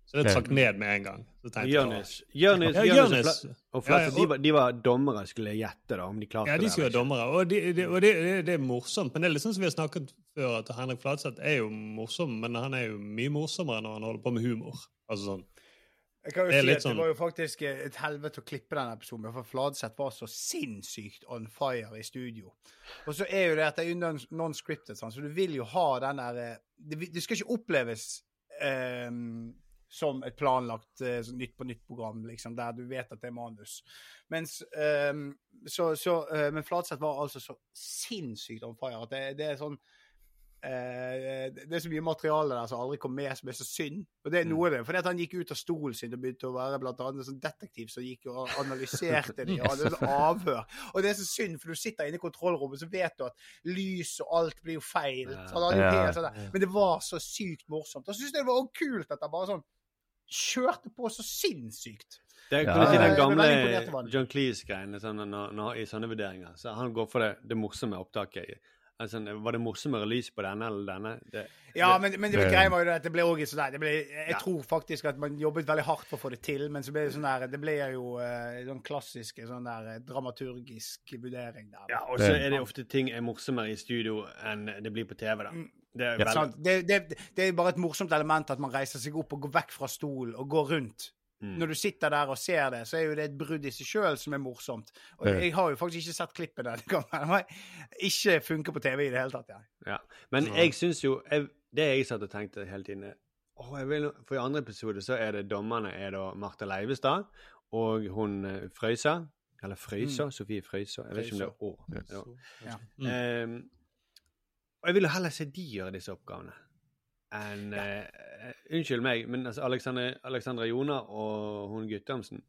Speaker 8: Så det trakk ned med en gang. Så tenkte jeg,
Speaker 7: Jonis,
Speaker 8: Ja,
Speaker 7: og
Speaker 8: Jonis. Ja, ja,
Speaker 7: de, var- de var dommere, skulle jeg gjette, da, om de klarte
Speaker 8: Ja, de
Speaker 7: det. eller
Speaker 8: være dommere. Og, de, de, og det, det, det er morsomt. Men det er liksom som vi har snakket før, at Henrik Flatseth er jo morsom, men han er jo mye morsommere når han holder på med humor. Altså sånn
Speaker 5: Jeg kan jo
Speaker 8: Det
Speaker 5: si at
Speaker 8: sånn-
Speaker 5: det var jo faktisk et helvete å klippe den episoden, for Fladseth var så sinnssykt on fire i studio. Og så er jo det at det er non-scripted, så du vil jo ha den der eh, Det, skal ikke oppleves um, som et planlagt sånn Nytt på nytt-program, liksom, der du vet at det er manus. Mens um, så, så, uh, Men Fladseth var altså så sinnssykt on fire at det, det er sånn det er så mye materiale der som aldri kom med, som er så synd. Og det er noe av det. Fordi at han gikk ut av stolen sin og begynte å være blant annet en sånn detektiv som gikk og analyserte de, og hadde avhør. Og det er så synd, for du sitter inne i kontrollrommet, så vet du at lys og alt blir jo feil. Så han hadde jo
Speaker 2: Ja.
Speaker 5: helt sånn der. Men det var så sykt morsomt. Og så syns jeg det var også kult at han bare sånn kjørte på så sinnssykt.
Speaker 7: Det er
Speaker 2: Ja,
Speaker 7: si den gamle. John Cleese-greien sånn, i sånne vurderinger. Så han går for det, det morsomme opptaket. Altså, var det morsommere lys på denne eller denne? Det,
Speaker 5: Ja,
Speaker 7: det,
Speaker 5: men, men det
Speaker 2: det-
Speaker 5: greia var jo at det ble også sånn der, det ble, Jeg
Speaker 7: Ja.
Speaker 5: tror faktisk at man jobbet veldig hardt for å få det til, men så ble det sånn der Det ble jo eh, sånn klassisk sånn der eh, dramaturgisk vurdering der.
Speaker 7: ja, og så er det ofte ting er morsommere i studio enn det blir på TV, da. Det er
Speaker 2: Ja.
Speaker 7: veldig,
Speaker 5: Det, det, det er bare et morsomt element at man reiser seg opp og går vekk fra stolen og går rundt.
Speaker 7: Mm.
Speaker 5: Når du sitter der og ser det, så er jo det et brudd i seg sjøl som er morsomt. Og jeg har jo faktisk ikke sett klippet denne gangen. Det ikke funker på TV i det hele tatt. Ja.
Speaker 7: Ja. Men jeg syns jo jeg, Det jeg satt og tenkte hele tiden jeg vil, For i andre episode så er det dommerne er da Martha Leivestad og hun eh, Frøysa. Eller Frøysa. Sofie Frøysa. Jeg vet ikke om det er Å.
Speaker 2: Ja.
Speaker 7: Ja.
Speaker 8: Mm.
Speaker 7: Um, og jeg vil jo heller se de gjøre disse oppgavene enn uh, Unnskyld meg, men altså Alexandra, Alexandra Jona og hun Guttormsen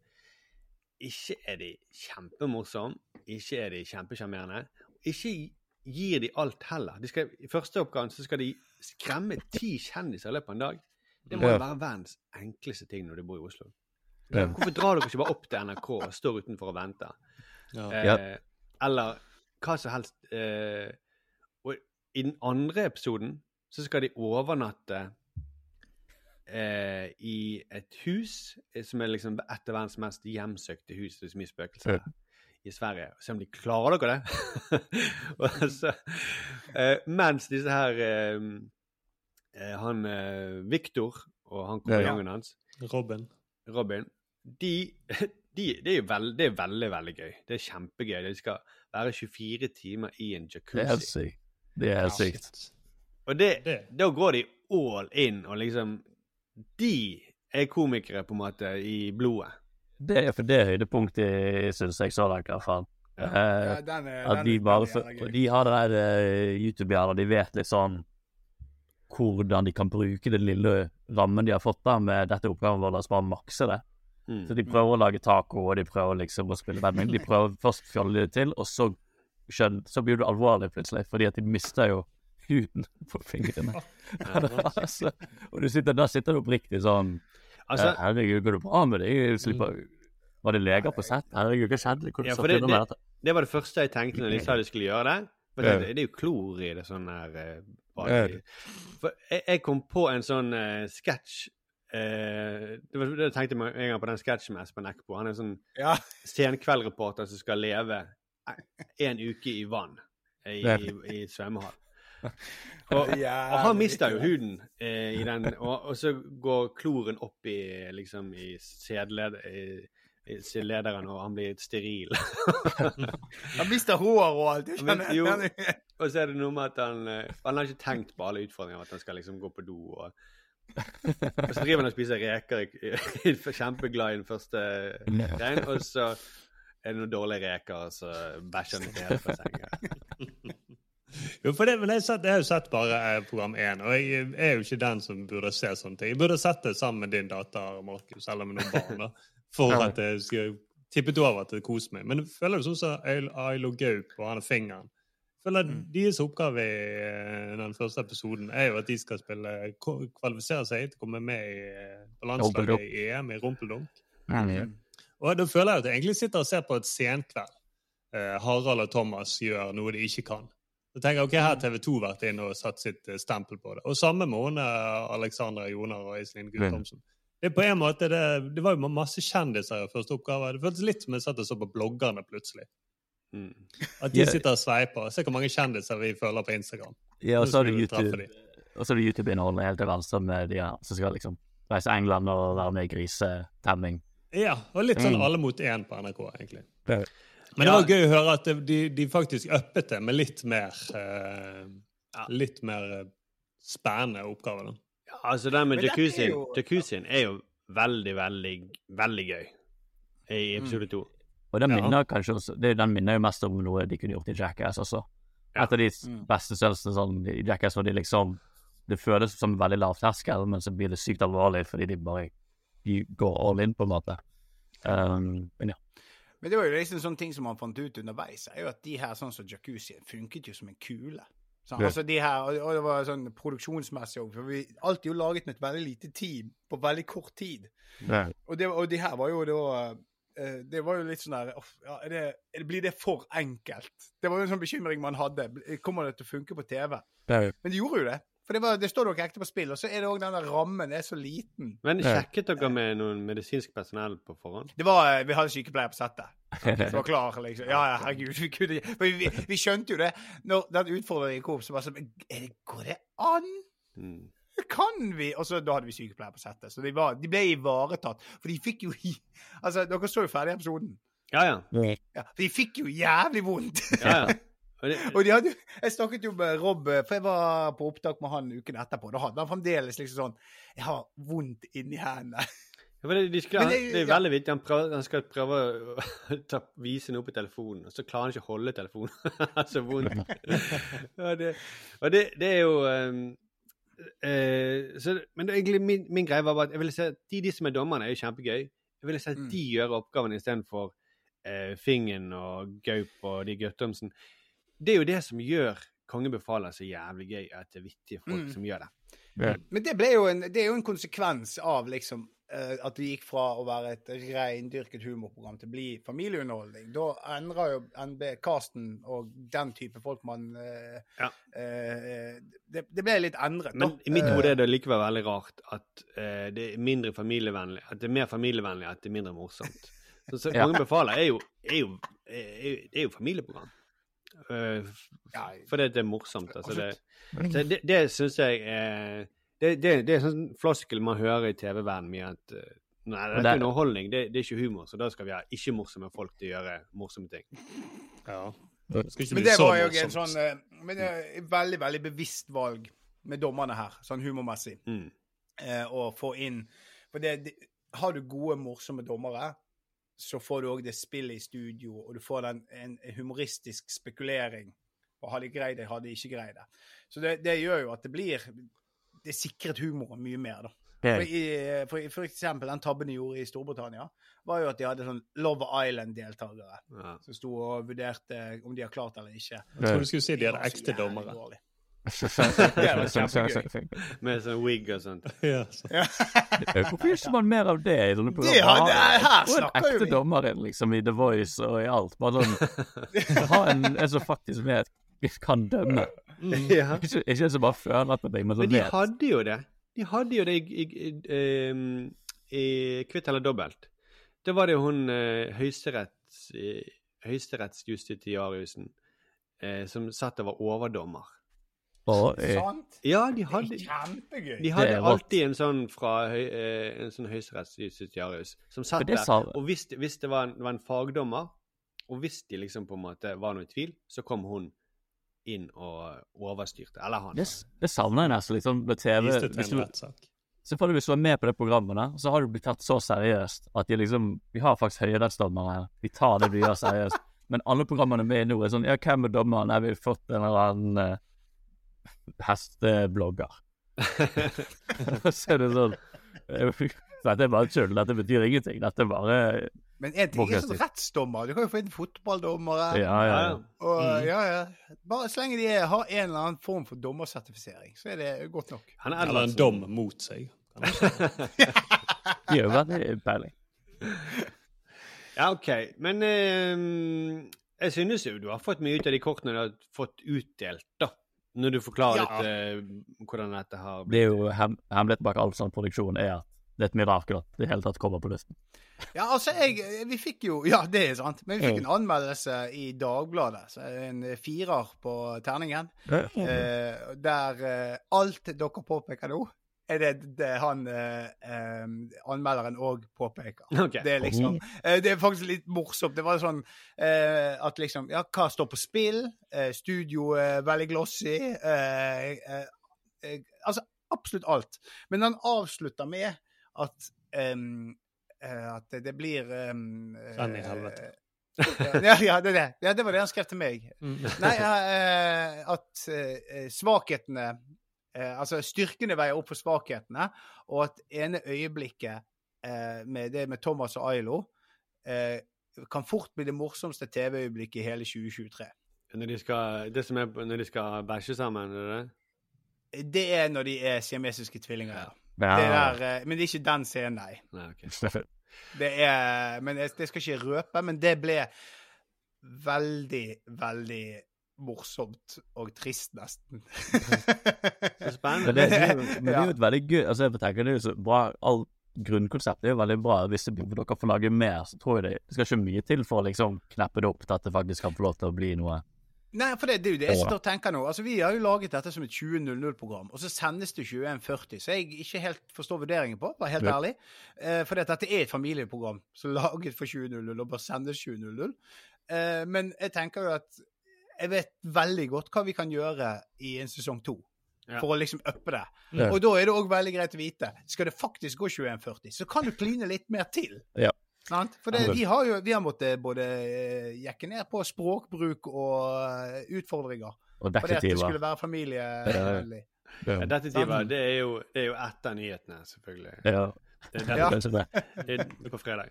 Speaker 7: Ikke er de kjempemorsomme, ikke er de kjempesjarmerende. Ikke gir de alt heller. De skal, I første oppgaven så skal de skremme ti kjendiser i løpet av en dag. Det må jo
Speaker 2: Ja.
Speaker 7: være verdens enkleste ting når du bor i Oslo.
Speaker 2: Ja.
Speaker 7: Hvorfor drar dere ikke bare opp til NRK og står utenfor og venter?
Speaker 8: Ja.
Speaker 7: Eh, Eller hva som helst. Eh, og i den andre episoden så skal de overnatte eh, i et hus eh, som er liksom et av verdens mest hjemsøkte hus. Det er så mye spøkelser der i Sverige. Se om de klarer dere det. og så, eh, mens disse her eh, eh, Han eh, Viktor og han kompanjongen hans
Speaker 8: Robin.
Speaker 7: Robin, de, de, det er jo veld, det er veldig, veldig gøy. Det er kjempegøy. De skal være 24 timer i en jacuzzi.
Speaker 2: Det er helt sykt. Det er helt
Speaker 8: Ja,
Speaker 2: sykt.
Speaker 7: Og det,
Speaker 8: Det.
Speaker 7: da går de all in, og liksom De er komikere, på en måte, i blodet.
Speaker 2: Det er for det høydepunktet, syns jeg, så langt, i hvert fall.
Speaker 7: Ja.
Speaker 2: Eh,
Speaker 5: Ja, den er,
Speaker 2: At
Speaker 5: den,
Speaker 2: de bare for. De har det der uh, YouTube-hjernet, de vet litt sånn hvordan de kan bruke den lille rammen de har fått da med dette oppgaven vår, bare makse det.
Speaker 7: Mm.
Speaker 2: Så de prøver å lage taco, og de prøver liksom å spille badminton. De prøver først å fjolle det til, og så, skjønner, så blir det alvorlig plutselig, fordi at de mister jo huden på fingrene. altså, og du sitter, der sitter du oppriktig sånn
Speaker 7: Altså,
Speaker 2: «Eh, Herregud, går det bra med deg? Slipper Var det leger på sett? Herregud, hva skjedde?
Speaker 7: Ja, det-
Speaker 2: du
Speaker 7: det var det første jeg tenkte når de sa de skulle gjøre det. For det, det er jo klor i det sånn her eh, jeg, jeg kom på en sånn uh, sketsj Uh, Det var det jeg tenkte meg en gang på den sketsjen med Espen Eckbo. Han er en sånn
Speaker 5: Ja.
Speaker 7: senkveldreporter som skal leve en uke i vann i, i, i svømmehall. Og, og han mista jo huden eh, i den, og, og så går kloren opp i liksom i sædled- i- sædlederen, og han blir steril.
Speaker 5: Han mister hår og alt.
Speaker 7: Men, jo. Og så er det noe med at han eh, Han har ikke tenkt på alle utfordringer, at han skal liksom gå på do og Og så driver han og spiser reker, kjempeglad i den første greien, og så er det noen dårlige reker, og så bæsjer han i hele bassenget.
Speaker 8: Jo, for det, men jeg, sett, jeg har jo sett bare eh, program én, og jeg er jo ikke den som burde se sånne ting. Jeg burde sett det sammen med din datter, Markus, eller med noen barn, da, for at jeg skulle tippet over til å kose meg. Men jeg føler det sånn som Ail- Ailo Gaup og han er fingeren. Jeg føler at Deres oppgave i eh, den første episoden er jo at de skal spille kvalifisere seg til å komme med i, eh, på landslaget i EM i rumpeldunk.
Speaker 2: Mm.
Speaker 8: Og da føler jeg at jeg egentlig sitter og ser på et senkveld. Harald og Thomas gjør noe de ikke kan. Så tenker jeg, ok, Her har TV 2 vært inne og satt sitt eh, stempel på det. Og samme med hun eh, Alexandra Jonar og Iselin Guttormsen. Det er på en måte, det, det var jo masse kjendiser i første oppgave. Det føltes litt som jeg satt og så på bloggerne plutselig.
Speaker 7: Mm.
Speaker 8: At de sitter og sveiper. Se hvor mange kjendiser vi følger på Instagram.
Speaker 2: Ja, og så har du
Speaker 8: treffe
Speaker 2: YouTube. Og så det YouTube-innholdet helt til venstre med de her som skal liksom reise England og være med i grisetemming.
Speaker 8: Ja, og litt sånn
Speaker 2: Mm.
Speaker 8: alle mot én på NRK, egentlig.
Speaker 2: Det-
Speaker 8: Men det var gøy å høre at de, de faktisk uppet det med litt mer eh, Litt mer eh, spennende oppgaver. da.
Speaker 7: Ja, altså det med
Speaker 5: er
Speaker 7: jacuzzien
Speaker 5: jo-
Speaker 7: Jacuzzien er jo veldig, veldig, veldig gøy i episode to.
Speaker 2: Og den
Speaker 8: Ja.
Speaker 2: minner kanskje også, det, den minner jo mest om noe de kunne gjort i Jackass også. Et av de
Speaker 5: Mm.
Speaker 2: beste størrelsene sånn, i Jackass hvor de liksom Det føles som veldig lav terskel, men så blir det sykt alvorlig fordi de bare de går all in, på en måte. Um, men ja.
Speaker 5: Men det var jo liksom sånne ting som man fant ut underveis, er jo at de her sånn som jacuzzien funket jo som en kule. Sånn, altså de her, og det var sånn produksjonsmessig òg, for vi alt er jo laget med et veldig lite team på veldig kort tid. Og, det, og de her var jo da eh, Det var jo litt sånn der ja, det, Blir det for enkelt? Det var jo en sånn bekymring man hadde. Kommer det til å funke på TV? Men det gjorde jo det. For det, var, det står noe ekte på spill, og så er det òg den der rammen er så liten.
Speaker 7: Men sjekket dere med noen medisinsk personell på forhånd?
Speaker 5: Det var, eh, Vi hadde sykepleier på settet. Som var klar, liksom. Ja, ja, herregud. Vi, kunne, vi, vi, vi skjønte jo det. Når den utfordringen kom, så var det sånn Går det an?
Speaker 7: Mm.
Speaker 5: Kan vi? Og så da hadde vi sykepleier på settet. Så de, var, de ble ivaretatt. For de fikk jo i- Altså, dere så jo ferdig episoden.
Speaker 7: Ja, ja.
Speaker 5: Ja, for de fikk jo jævlig vondt.
Speaker 7: ja, ja. Det,
Speaker 5: Og de hadde, jeg snakket jo med Rob, eh, for jeg var på opptak med han uken etterpå. Da hadde han fremdeles liksom sånn Jeg har vondt inni hendene.
Speaker 7: Ja, det, de skulle, det,
Speaker 5: det-
Speaker 7: er veldig viktig. Han, prøver, han skal prøve å ta, vise noe på telefonen, og så klarer han ikke å holde telefonen. så vondt. ja, det, og det, det er jo um, eh, så, Men egentlig min, min greie var bare at jeg ville se at de, de som er dommerne, er jo kjempegøy. Jeg ville se at
Speaker 5: Mm.
Speaker 7: de gjør oppgaven istedenfor eh, Fingen og Gaup og de Guttormsen. Det er jo det som gjør Kongen befaler så jævlig gøy, at det er vittige folk
Speaker 5: Mm.
Speaker 7: som gjør det.
Speaker 5: Men det, ble jo en, det er jo en konsekvens av liksom eh, at vi gikk fra å være et reindyrket humorprogram til å bli familieunderholdning. Da endra jo NB casten og den type folk man eh,
Speaker 7: Ja.
Speaker 5: eh, det, det ble litt endret,
Speaker 7: Men
Speaker 5: da.
Speaker 7: i mitt
Speaker 5: Eh,
Speaker 7: hode er det likevel veldig rart at eh, det er mindre familievennlig, at det er mer familievennlig at det er mindre morsomt. Så, så
Speaker 2: Ja.
Speaker 7: Kongen befaler er jo, er jo, er, jo- det er jo familieprogram. Eh, f- fordi det er morsomt. Altså det, så det, det syns jeg er det, det, det er sånn floskel man hører i TV-verden mye at eh, Nei,
Speaker 2: det-
Speaker 7: er underholdning, det, det er ikke humor, så da skal vi ha ikke-morsomme folk til å gjøre morsomme ting.
Speaker 8: Ja. Det skal ikke
Speaker 5: Men det var jo en sånn eh, men det er et veldig, veldig bevisst valg med dommerne her, sånn humormessig,
Speaker 7: Mm.
Speaker 5: eh, å få inn For det, det, har du gode, morsomme dommere, så får du òg det spillet i studio, og du får den, en humoristisk spekulering. Og har de greid det, har de ikke greid det. Så det, det gjør jo at det blir Det sikret humoren mye mer, da. For, i, for, for eksempel den tabben de gjorde i Storbritannia, var jo at de hadde sånn Love Island-deltakere
Speaker 7: Ja.
Speaker 5: som sto og vurderte om de har klart det eller ikke.
Speaker 8: Jeg tror du skulle si de
Speaker 5: Det
Speaker 8: hadde ekte dommere.
Speaker 7: Med sånn wig og sånt.
Speaker 8: Ja, så.
Speaker 2: Hvorfor gjør ikke man mer av det i sånne
Speaker 5: Det
Speaker 2: programmer?
Speaker 5: har- det er- her
Speaker 2: en ekte
Speaker 5: vi.
Speaker 2: dommer inn, liksom, i The Voice og i alt. Bare sånn Ha en, en som faktisk vet kan dømme.
Speaker 7: Ja.
Speaker 2: Ikke, ikke en som bare føler på ting, men som
Speaker 7: Men de
Speaker 2: vet.
Speaker 7: hadde jo det. De hadde jo det i, i, i, i Kvitt eller dobbelt. Da var det jo hun uh, høyesteretts, eh, høyesterettsjustitiariusen eh, som satt og var overdommer.
Speaker 2: Eh,
Speaker 5: Sant?
Speaker 7: Ja, de hadde,
Speaker 5: Kjempegøy.
Speaker 7: de hadde
Speaker 2: er
Speaker 7: alltid en sånn fra høy, eh, en sånn høyesterettsjustitiarius som satt der. Og hvis, hvis det var en, var en fagdommer, og hvis de liksom på en måte var noe i tvil, så kom hun inn og overstyrte. Eller han.
Speaker 2: det, det savner jeg nesten litt sånn på TV. Hvis du,
Speaker 8: en
Speaker 2: så får du hvis du er med på det programmet, der, så har du blitt tatt så seriøst at de liksom Vi har faktisk høyrettsdommere her. Vi tar det vi gjør seriøst. Men alle programmene er med i nå er sånn Ja, hvem er dommeren? Nei, vi har fått en eller annen eh, hesteblogger. så er det sånn eh, Dette er bare tull. Dette betyr ingenting. Dette er bare
Speaker 5: Men en ting er sånn rettsdommer. Du kan jo få inn fotballdommere.
Speaker 2: Ja, ja, ja.
Speaker 5: Og,
Speaker 7: Mm.
Speaker 5: ja, ja. Bare så lenge de er, har en eller annen form for dommersertifisering, så er det godt nok.
Speaker 7: Han
Speaker 8: Eller en
Speaker 7: Edvardsen.
Speaker 8: dom mot seg.
Speaker 2: De har det veldig peiling.
Speaker 7: Ja, OK. Men eh, jeg synes jo du har fått mye ut av de kortene du har fått utdelt, da. Når du forklarer
Speaker 5: Ja.
Speaker 7: litt uh, hvordan dette har blitt
Speaker 2: Det er jo hem Hemmeligheten bak all sånn produksjon er at det er et mirakel at det i hele tatt kommer på luften.
Speaker 5: Ja, altså, jeg, vi fikk jo Ja, det er sant. Men vi fikk en anmeldelse i Dagbladet. Så en firer på terningen. Eh, der eh, alt dere påpeker nå, er det, det han eh, eh, anmelderen òg påpeker.
Speaker 7: Okay.
Speaker 5: Det er liksom eh, Det er faktisk litt morsomt. Det var sånn eh, at liksom Ja, hva står på spill? Eh, studio er veldig glossy. Eh, eh, eh, altså absolutt alt. Men han avslutter med at eh, at det, blir um,
Speaker 8: Renn i helvete.
Speaker 5: ja, ja, det det. Ja, det var det han skrev til meg.
Speaker 8: Mm.
Speaker 5: Nei, eh, at eh, svakhetene eh, Altså styrkene veier opp for svakhetene, og at ene øyeblikket eh, med det med Thomas og Ailo eh, kan fort bli det morsomste TV-øyeblikket i hele 2023.
Speaker 7: Når de skal, det som er når de skal bæsje sammen, er det det?
Speaker 5: Det er når de er siamesiske tvillinger. Ja.
Speaker 2: Ja.
Speaker 5: Det der, eh, men det er ikke den scenen, nei.
Speaker 7: Nei, okay.
Speaker 5: Det er Men jeg, det skal ikke røpe, men det ble veldig, veldig morsomt og trist, nesten.
Speaker 7: Så spennende.
Speaker 2: Men det, det, er jo- men det er jo et veldig gøy altså jeg tenker det er jo så bra all Grunnkonseptet er jo veldig bra. Hvis dere får lage mer, så tror jeg det, det skal ikke mye til for å liksom kneppe det opp til at det faktisk kan få lov til å bli noe
Speaker 5: Nei, for det, det er jo det jeg sitter og tenker nå. Altså, Vi har jo laget dette som et 20.00-program, og så sendes det 21.40, så jeg ikke helt forstår vurderingen på, bare helt
Speaker 2: Ja.
Speaker 5: ærlig. Eh, for dette er et familieprogram som er laget for 20.00 og bør sendes 20.00. Eh, men jeg tenker jo at jeg vet veldig godt hva vi kan gjøre i en sesong to.
Speaker 7: Ja.
Speaker 5: For å liksom uppe det.
Speaker 2: Ja.
Speaker 5: Og da er det òg veldig greit å vite. Skal det faktisk gå 21.40, så kan du kline litt mer til.
Speaker 2: Ja.
Speaker 5: Sant? For det, vi har jo vi har måttet både eh, jekke ned på språkbruk og eh, utfordringer.
Speaker 2: Og
Speaker 5: For det at det skulle være familievennlig.
Speaker 7: Ja. Detektiver, det er jo, det er jo etter nyhetene, selvfølgelig.
Speaker 2: Ja.
Speaker 7: Det er,
Speaker 5: Ja.
Speaker 2: det.
Speaker 7: det er på fredag.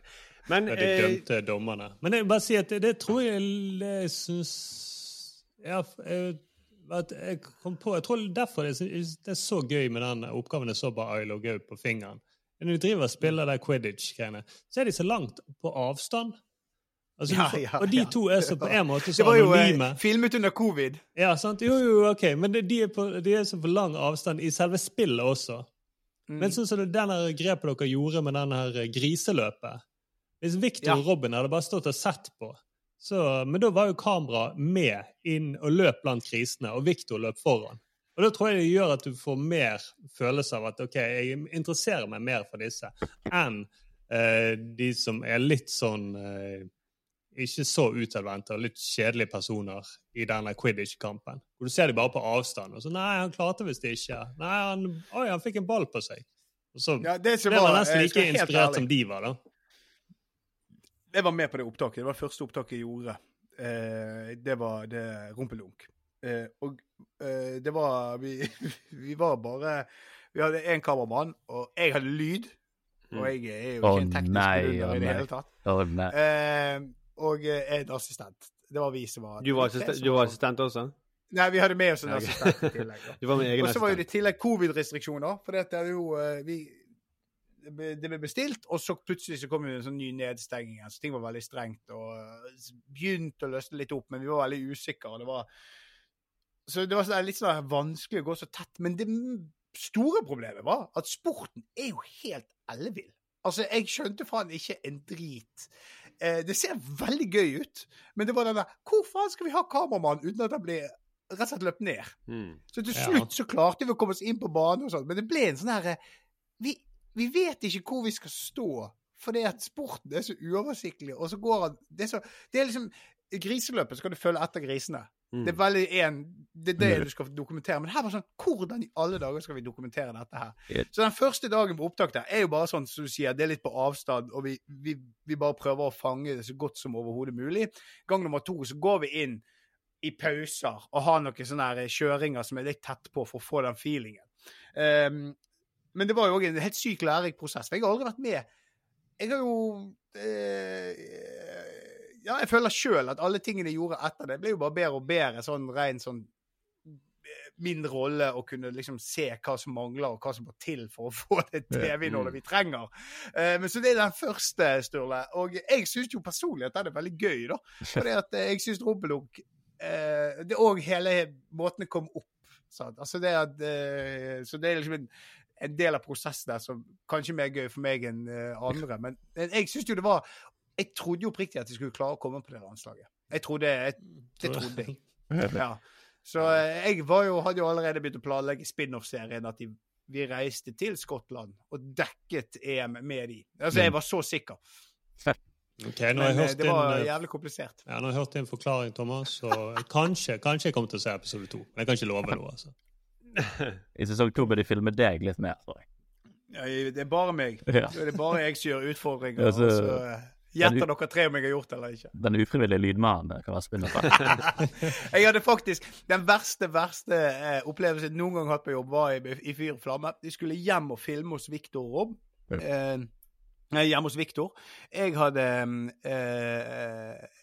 Speaker 7: Men
Speaker 8: Ja, de
Speaker 7: eh,
Speaker 8: dømte dommerne. Men jeg vil bare si at det, det tror jeg jeg syns ja, jeg, jeg kom på Jeg tror derfor det, det er så gøy med den oppgaven jeg så bare Ailo Gau på fingeren. Når du driver og spiller de quidditch-greiene, så er de så langt på avstand. Altså,
Speaker 5: Ja, ja,
Speaker 8: og de to er så på en måte
Speaker 5: Det
Speaker 8: så
Speaker 5: var jo eh,
Speaker 8: anonyme.
Speaker 5: filmet under covid.
Speaker 8: Ja, sant? Jo, jo, ok, men det, de, er på, de er så på lang avstand i selve spillet også.
Speaker 5: Mm.
Speaker 8: Men sånn som det denne grepet dere gjorde med denne her griseløpet Hvis Victor
Speaker 5: Ja.
Speaker 8: og Robin hadde bare stått og sett på så, Men da var jo kamera med inn og løp blant krisene, og Victor løp foran. Og da tror jeg det gjør at du får mer følelse av at OK, jeg interesserer meg mer for disse enn eh, de som er litt sånn eh, ikke så utadvendte og litt kjedelige personer i denne quidditch-kampen. Hvor du ser dem bare på avstand. og så, 'Nei, han klarte visst ikke.' 'Nei, han, oi, han fikk en ball på seg.' Og så,
Speaker 5: Ja, det som
Speaker 8: det var
Speaker 5: var-
Speaker 8: nesten like inspirert som de var, da.
Speaker 5: Jeg var med på det opptaket. Det var det første opptaket jeg gjorde. Eh, det var det rumpelunk. Eh, og eh, det var vi, vi var bare Vi hadde én kameramann, og jeg hadde lyd. Og jeg er jo ikke en teknisk
Speaker 2: å,
Speaker 5: i det hele tatt. Eh, og en assistent. Det var vi som var
Speaker 7: du var, assistent, du var assistent også?
Speaker 5: Nei, vi hadde med oss en assistent i tillegg. da.
Speaker 7: Du var med egen
Speaker 5: Og så var jo det i tillegg covid-restriksjoner. For det er jo eh, vi, det ble- bestilt, og så plutselig så kom jo en sånn ny nedstenging. igjen, Så ting var veldig strengt. Og eh, begynte å løsne litt opp, men vi var veldig usikre. og det var så det var sånn, litt sånn vanskelig å gå så tett. Men det store problemet var at sporten er jo helt ellevill. Altså, jeg skjønte faen ikke en drit. Eh, det ser veldig gøy ut, men det var den der Hvor faen skal vi ha kameramann uten at han blir rett og slett løpt ned?
Speaker 7: Mm.
Speaker 5: Så til
Speaker 8: Ja.
Speaker 5: slutt så klarte vi å komme oss inn på banen og sånn, men det ble en sånn herre vi, vi vet ikke hvor vi skal stå, fordi at sporten er så uoversiktlig, og så går han Det er, så, det er liksom I griseløpet skal du følge etter grisene.
Speaker 7: Mm.
Speaker 5: Det er veldig en, det det du skal dokumentere. Men her var sånn Hvordan i alle dager skal vi dokumentere dette her?
Speaker 2: Yeah.
Speaker 5: Så den første dagen på opptak der er jo bare sånn som du sier, det er litt på avstand, og vi, vi, vi bare prøver å fange det så godt som overhodet mulig. Gang nummer to så går vi inn i pauser og har noen sånne kjøringer som er litt tett på for å få den feelingen. Ehm, men det var jo en helt syk lærerik prosess, for jeg har aldri vært med. Jeg har jo eh, Ja, jeg føler sjøl at alle tingene jeg gjorde etter det, ble jo bare bedre og bedre. Sånn ren sånn eh, Min rolle å kunne liksom se hva som mangler, og hva som må til for å få det TV-innholdet vi trenger. Eh, men Så det er den første, Sturle. Og jeg syns jo personlig at den er veldig gøy, da. Fordi at eh, jeg syns Rumpelunk eh, Det òg hele måten det kom opp. Sant? Altså det at eh, Så det er liksom en, en del av prosessen der som kanskje er mer gøy for meg enn eh, andre. Men, men jeg syns jo det var Jeg trodde jo oppriktig at de skulle klare å komme på det landslaget. Jeg trodde jeg, Det trodde jeg. Ja. Så eh, jeg var jo, hadde jo allerede begynt å planlegge spin-off-serien. At de vi reiste til Skottland og dekket EM med de. Altså, jeg var så sikker.
Speaker 8: Okay, nå har jeg
Speaker 5: Men eh, det var
Speaker 8: eh,
Speaker 5: jævlig komplisert.
Speaker 8: ja, nå har jeg hørt din forklaring, Thomas, så kanskje, kanskje jeg kommer til å se episode to. Men jeg kan ikke love noe, altså.
Speaker 2: I sesong to bør de filme deg litt mer, tror jeg.
Speaker 5: Ja, det er bare meg.
Speaker 2: Ja.
Speaker 5: Det er bare jeg som gjør utfordringer.
Speaker 2: Ja, så-
Speaker 5: og så eh, gjetter dere tre om jeg har gjort det eller ikke.
Speaker 2: Den ufrivillige lydmannen kan være spennende.
Speaker 5: Jeg hadde faktisk Den verste, verste eh, opplevelsen jeg noen gang hatt på jobb, var i, i Fyr og flamme. De skulle hjem og filme hos Viktor og Rob. Eh, hjemme hos Viktor. Jeg hadde eh, jeg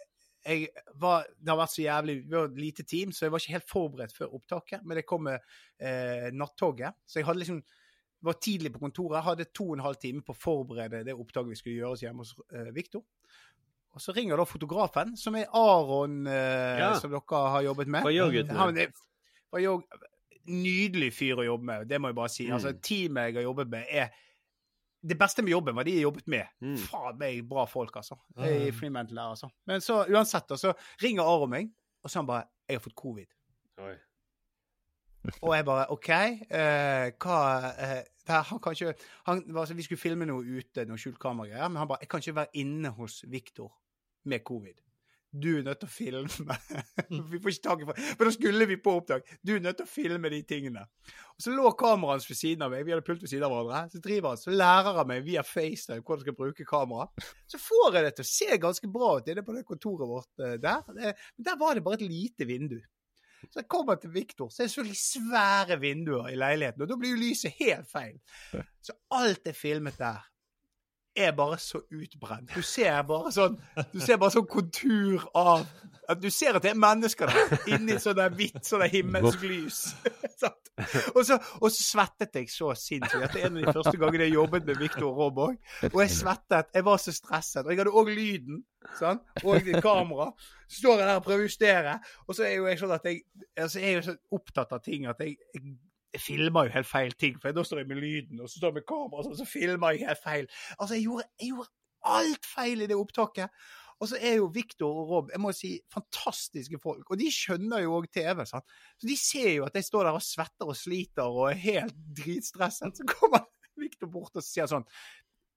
Speaker 5: var, Det har vært så jævlig Vi var et lite team, så jeg var ikke helt forberedt før opptaket. Men det kom med eh, nattoget, så jeg hadde liksom var tidlig på kontoret. Jeg hadde to og en halv time på å forberede det opptaket vi skulle gjøre hjemme hos eh, Viktor. Og så ringer da fotografen, som er Aron, eh,
Speaker 7: Ja.
Speaker 5: som dere har jobbet med.
Speaker 7: Hva gjør
Speaker 5: Han fra Nydelig fyr å jobbe med, det må jeg bare si.
Speaker 7: Mm.
Speaker 5: Altså, Teamet jeg har jobbet med, er Det beste med jobben var de jeg jobbet med.
Speaker 7: Mm.
Speaker 5: Faen meg bra folk, altså. I Freemantle der, altså. Men så uansett, så ringer Aron meg, og så han bare 'Jeg har fått covid'.
Speaker 7: Oi.
Speaker 5: Og jeg bare OK, uh, hva uh, her, Han kan ikke han, altså, Vi skulle filme noe ute, noe skjult kameragreier, men han bare 'Jeg kan ikke være inne hos Viktor med covid'. Du er nødt til å filme. vi får ikke tak i For da skulle vi på opptak. Du er nødt til å filme de tingene. Og så lå kameraet hans ved siden av meg. Vi hadde pult ved siden av hverandre. Så driver han, så lærer han meg via FaceTime hvordan jeg skal bruke kamera. Så får jeg det til å se ganske bra ut inne på det kontoret vårt eh, der. Men der var det bare et lite vindu. Så jeg kommer til Viktor, så er det selvfølgelig svære vinduer i leiligheten, og da blir jo lyset helt feil. Så alt er filmet der er bare så utbrent. Du ser bare sånn Du ser bare sånn kontur av at Du ser at det er mennesker der, inni sånn der hvitt, sånn der himmelsk lys. Og, så, og så svettet jeg så sinnssykt. Dette er en av de første gangene jeg jobbet med Viktor Råborg. Og jeg svettet. Jeg var så stresset. Og jeg hadde òg lyden. sånn, Og kamera. Så står jeg der og prøver å justere, og så er jo jeg sånn at jeg, altså jeg er jo så opptatt av ting at jeg, jeg jeg filmer jo helt feil ting, for da står jeg med lyden, og så står jeg med kamera, og så, så filmer jeg helt feil. Altså, jeg gjorde, jeg gjorde alt feil i det opptaket. Og så er jo Viktor og Rob jeg må si, fantastiske folk, og de skjønner jo òg TV. sant? Så de ser jo at jeg står der og svetter og sliter og er helt dritstresset. Så kommer Viktor bort og sier sånn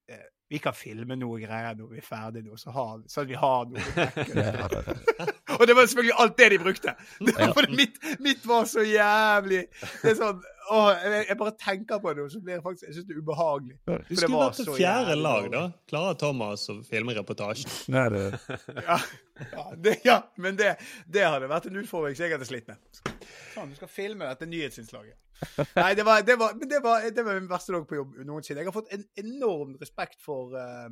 Speaker 5: eh, vi kan filme noe greier når vi er ferdige nå, så, har, så at vi har noe. backup». og det var selvfølgelig alt det de brukte! Det var, fordi mitt, mitt var så jævlig Det er sånn å, jeg, jeg bare tenker på det, og så blir jeg faktisk Jeg synes det er ubehagelig.
Speaker 8: Du skulle vært
Speaker 5: på
Speaker 8: fjerde lag, da. Klarer Thomas å filme reportasjen?
Speaker 2: Nei, det,
Speaker 5: Ja, ja, det, ja men det, det hadde vært en utfordring som jeg hadde slitt med. Sånn, du skal filme dette nyhetsinnslaget. Nei, det var, det var, men det var, det var min verste dag på jobb noensinne. Jeg har fått en enorm respekt for uh,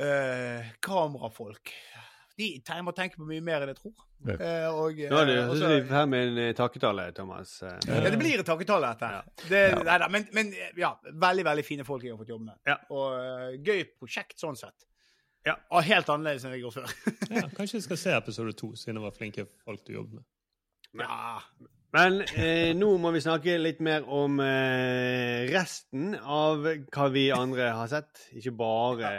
Speaker 5: uh, kamerafolk. De må tenke på mye mer enn jeg tror.
Speaker 2: Ja.
Speaker 5: Uh, og,
Speaker 7: Nå er det her med en takketale, Thomas.
Speaker 5: Ja, det blir et takketale, dette. her. Det, nei, da, men, men ja, veldig veldig fine folk jeg har fått jobbe med.
Speaker 7: Ja.
Speaker 5: Og gøy prosjekt sånn sett.
Speaker 7: Ja.
Speaker 5: Og helt annerledes enn jeg gjorde før.
Speaker 8: Ja, kanskje jeg skal se episode to, siden det var flinke folk du jobbet med.
Speaker 5: ja.
Speaker 7: Men eh, nå må vi snakke litt mer om eh, resten av hva vi andre har sett. Ikke bare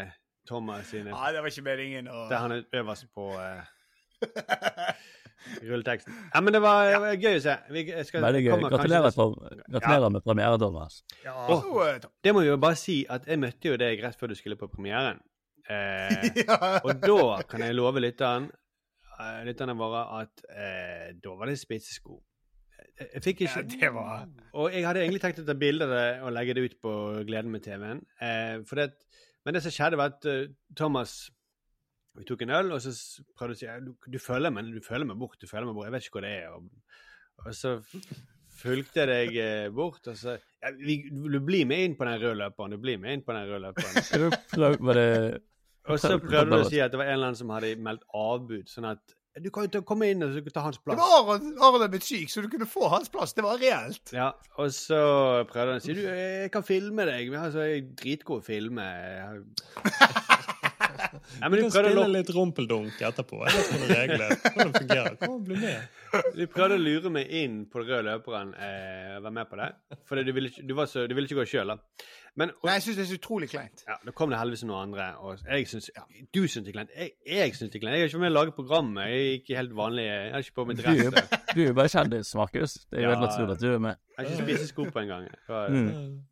Speaker 7: Thomas sine.
Speaker 5: ja, det var ikke meningen å
Speaker 7: Der han er øverst på eh, rulleteksten. Ja, men det var, det var gøy å se. Vi skal,
Speaker 2: veldig gøy.
Speaker 7: kommer
Speaker 2: Gratulerer, på, gratulerer med premiere, Thomas.
Speaker 5: Ja, eh, takk.
Speaker 7: Det må vi jo bare si at jeg møtte jo deg rett før du skulle på premieren. Eh,
Speaker 5: ja.
Speaker 7: og da kan jeg love lytteren, eh, lytterne våre at eh, da var det spitsesko. Jeg, fikk ikke
Speaker 5: Ja, det var
Speaker 7: Og jeg hadde egentlig tenkt å ta bilde av det og legge det ut på Gleden med TV-en. Eh, for det, men det som skjedde, var at uh, Thomas Vi tok en øl, og så prøvde jeg å si du, du, følger meg, du følger meg bort. du følger meg bort, Jeg vet ikke hvor det er. Og, og så fulgte jeg deg eh, bort, og så ja, vi, Du blir med inn på den røde løperen. Du blir med inn på den røde løperen.
Speaker 2: Er
Speaker 7: Og så prøvde du å si at det var en eller annen som hadde meldt avbud, sånn at du kan jo komme inn og så ta hans plass.
Speaker 5: Det var Aron Aron er blitt syk, så du kunne få hans plass. Det var reelt.
Speaker 7: Ja, og så prøvde han å si du, jeg kan filme deg. Vi altså, jeg er dritgod å filme. Nei, men
Speaker 8: Du
Speaker 7: du
Speaker 8: kan spille litt rumpeldunk etterpå. Jeg vet hvordan reglene hvordan det fungerer. Kom og bli med.
Speaker 7: Du prøvde å lure meg inn på den røde løperen. Eh, være med på det. For du du du ville ikke gå sjøl, da. Men,
Speaker 5: Nei, jeg syns det er så utrolig kleint.
Speaker 7: Ja, Da kom det heldigvis noen andre. Og jeg synes, ja, Du syns det er kleint. Jeg, jeg syns det er kleint. Jeg har ikke vært med å lage programmet. Jeg er ikke helt vanlig. Jeg har ikke på meg
Speaker 2: Du,
Speaker 7: dress.
Speaker 2: du er jo bare kjendis, Markus. Det er jo
Speaker 7: Ja.
Speaker 2: helt naturlig at du er med.
Speaker 7: Jeg har ikke spissesko på engang.
Speaker 2: Mm.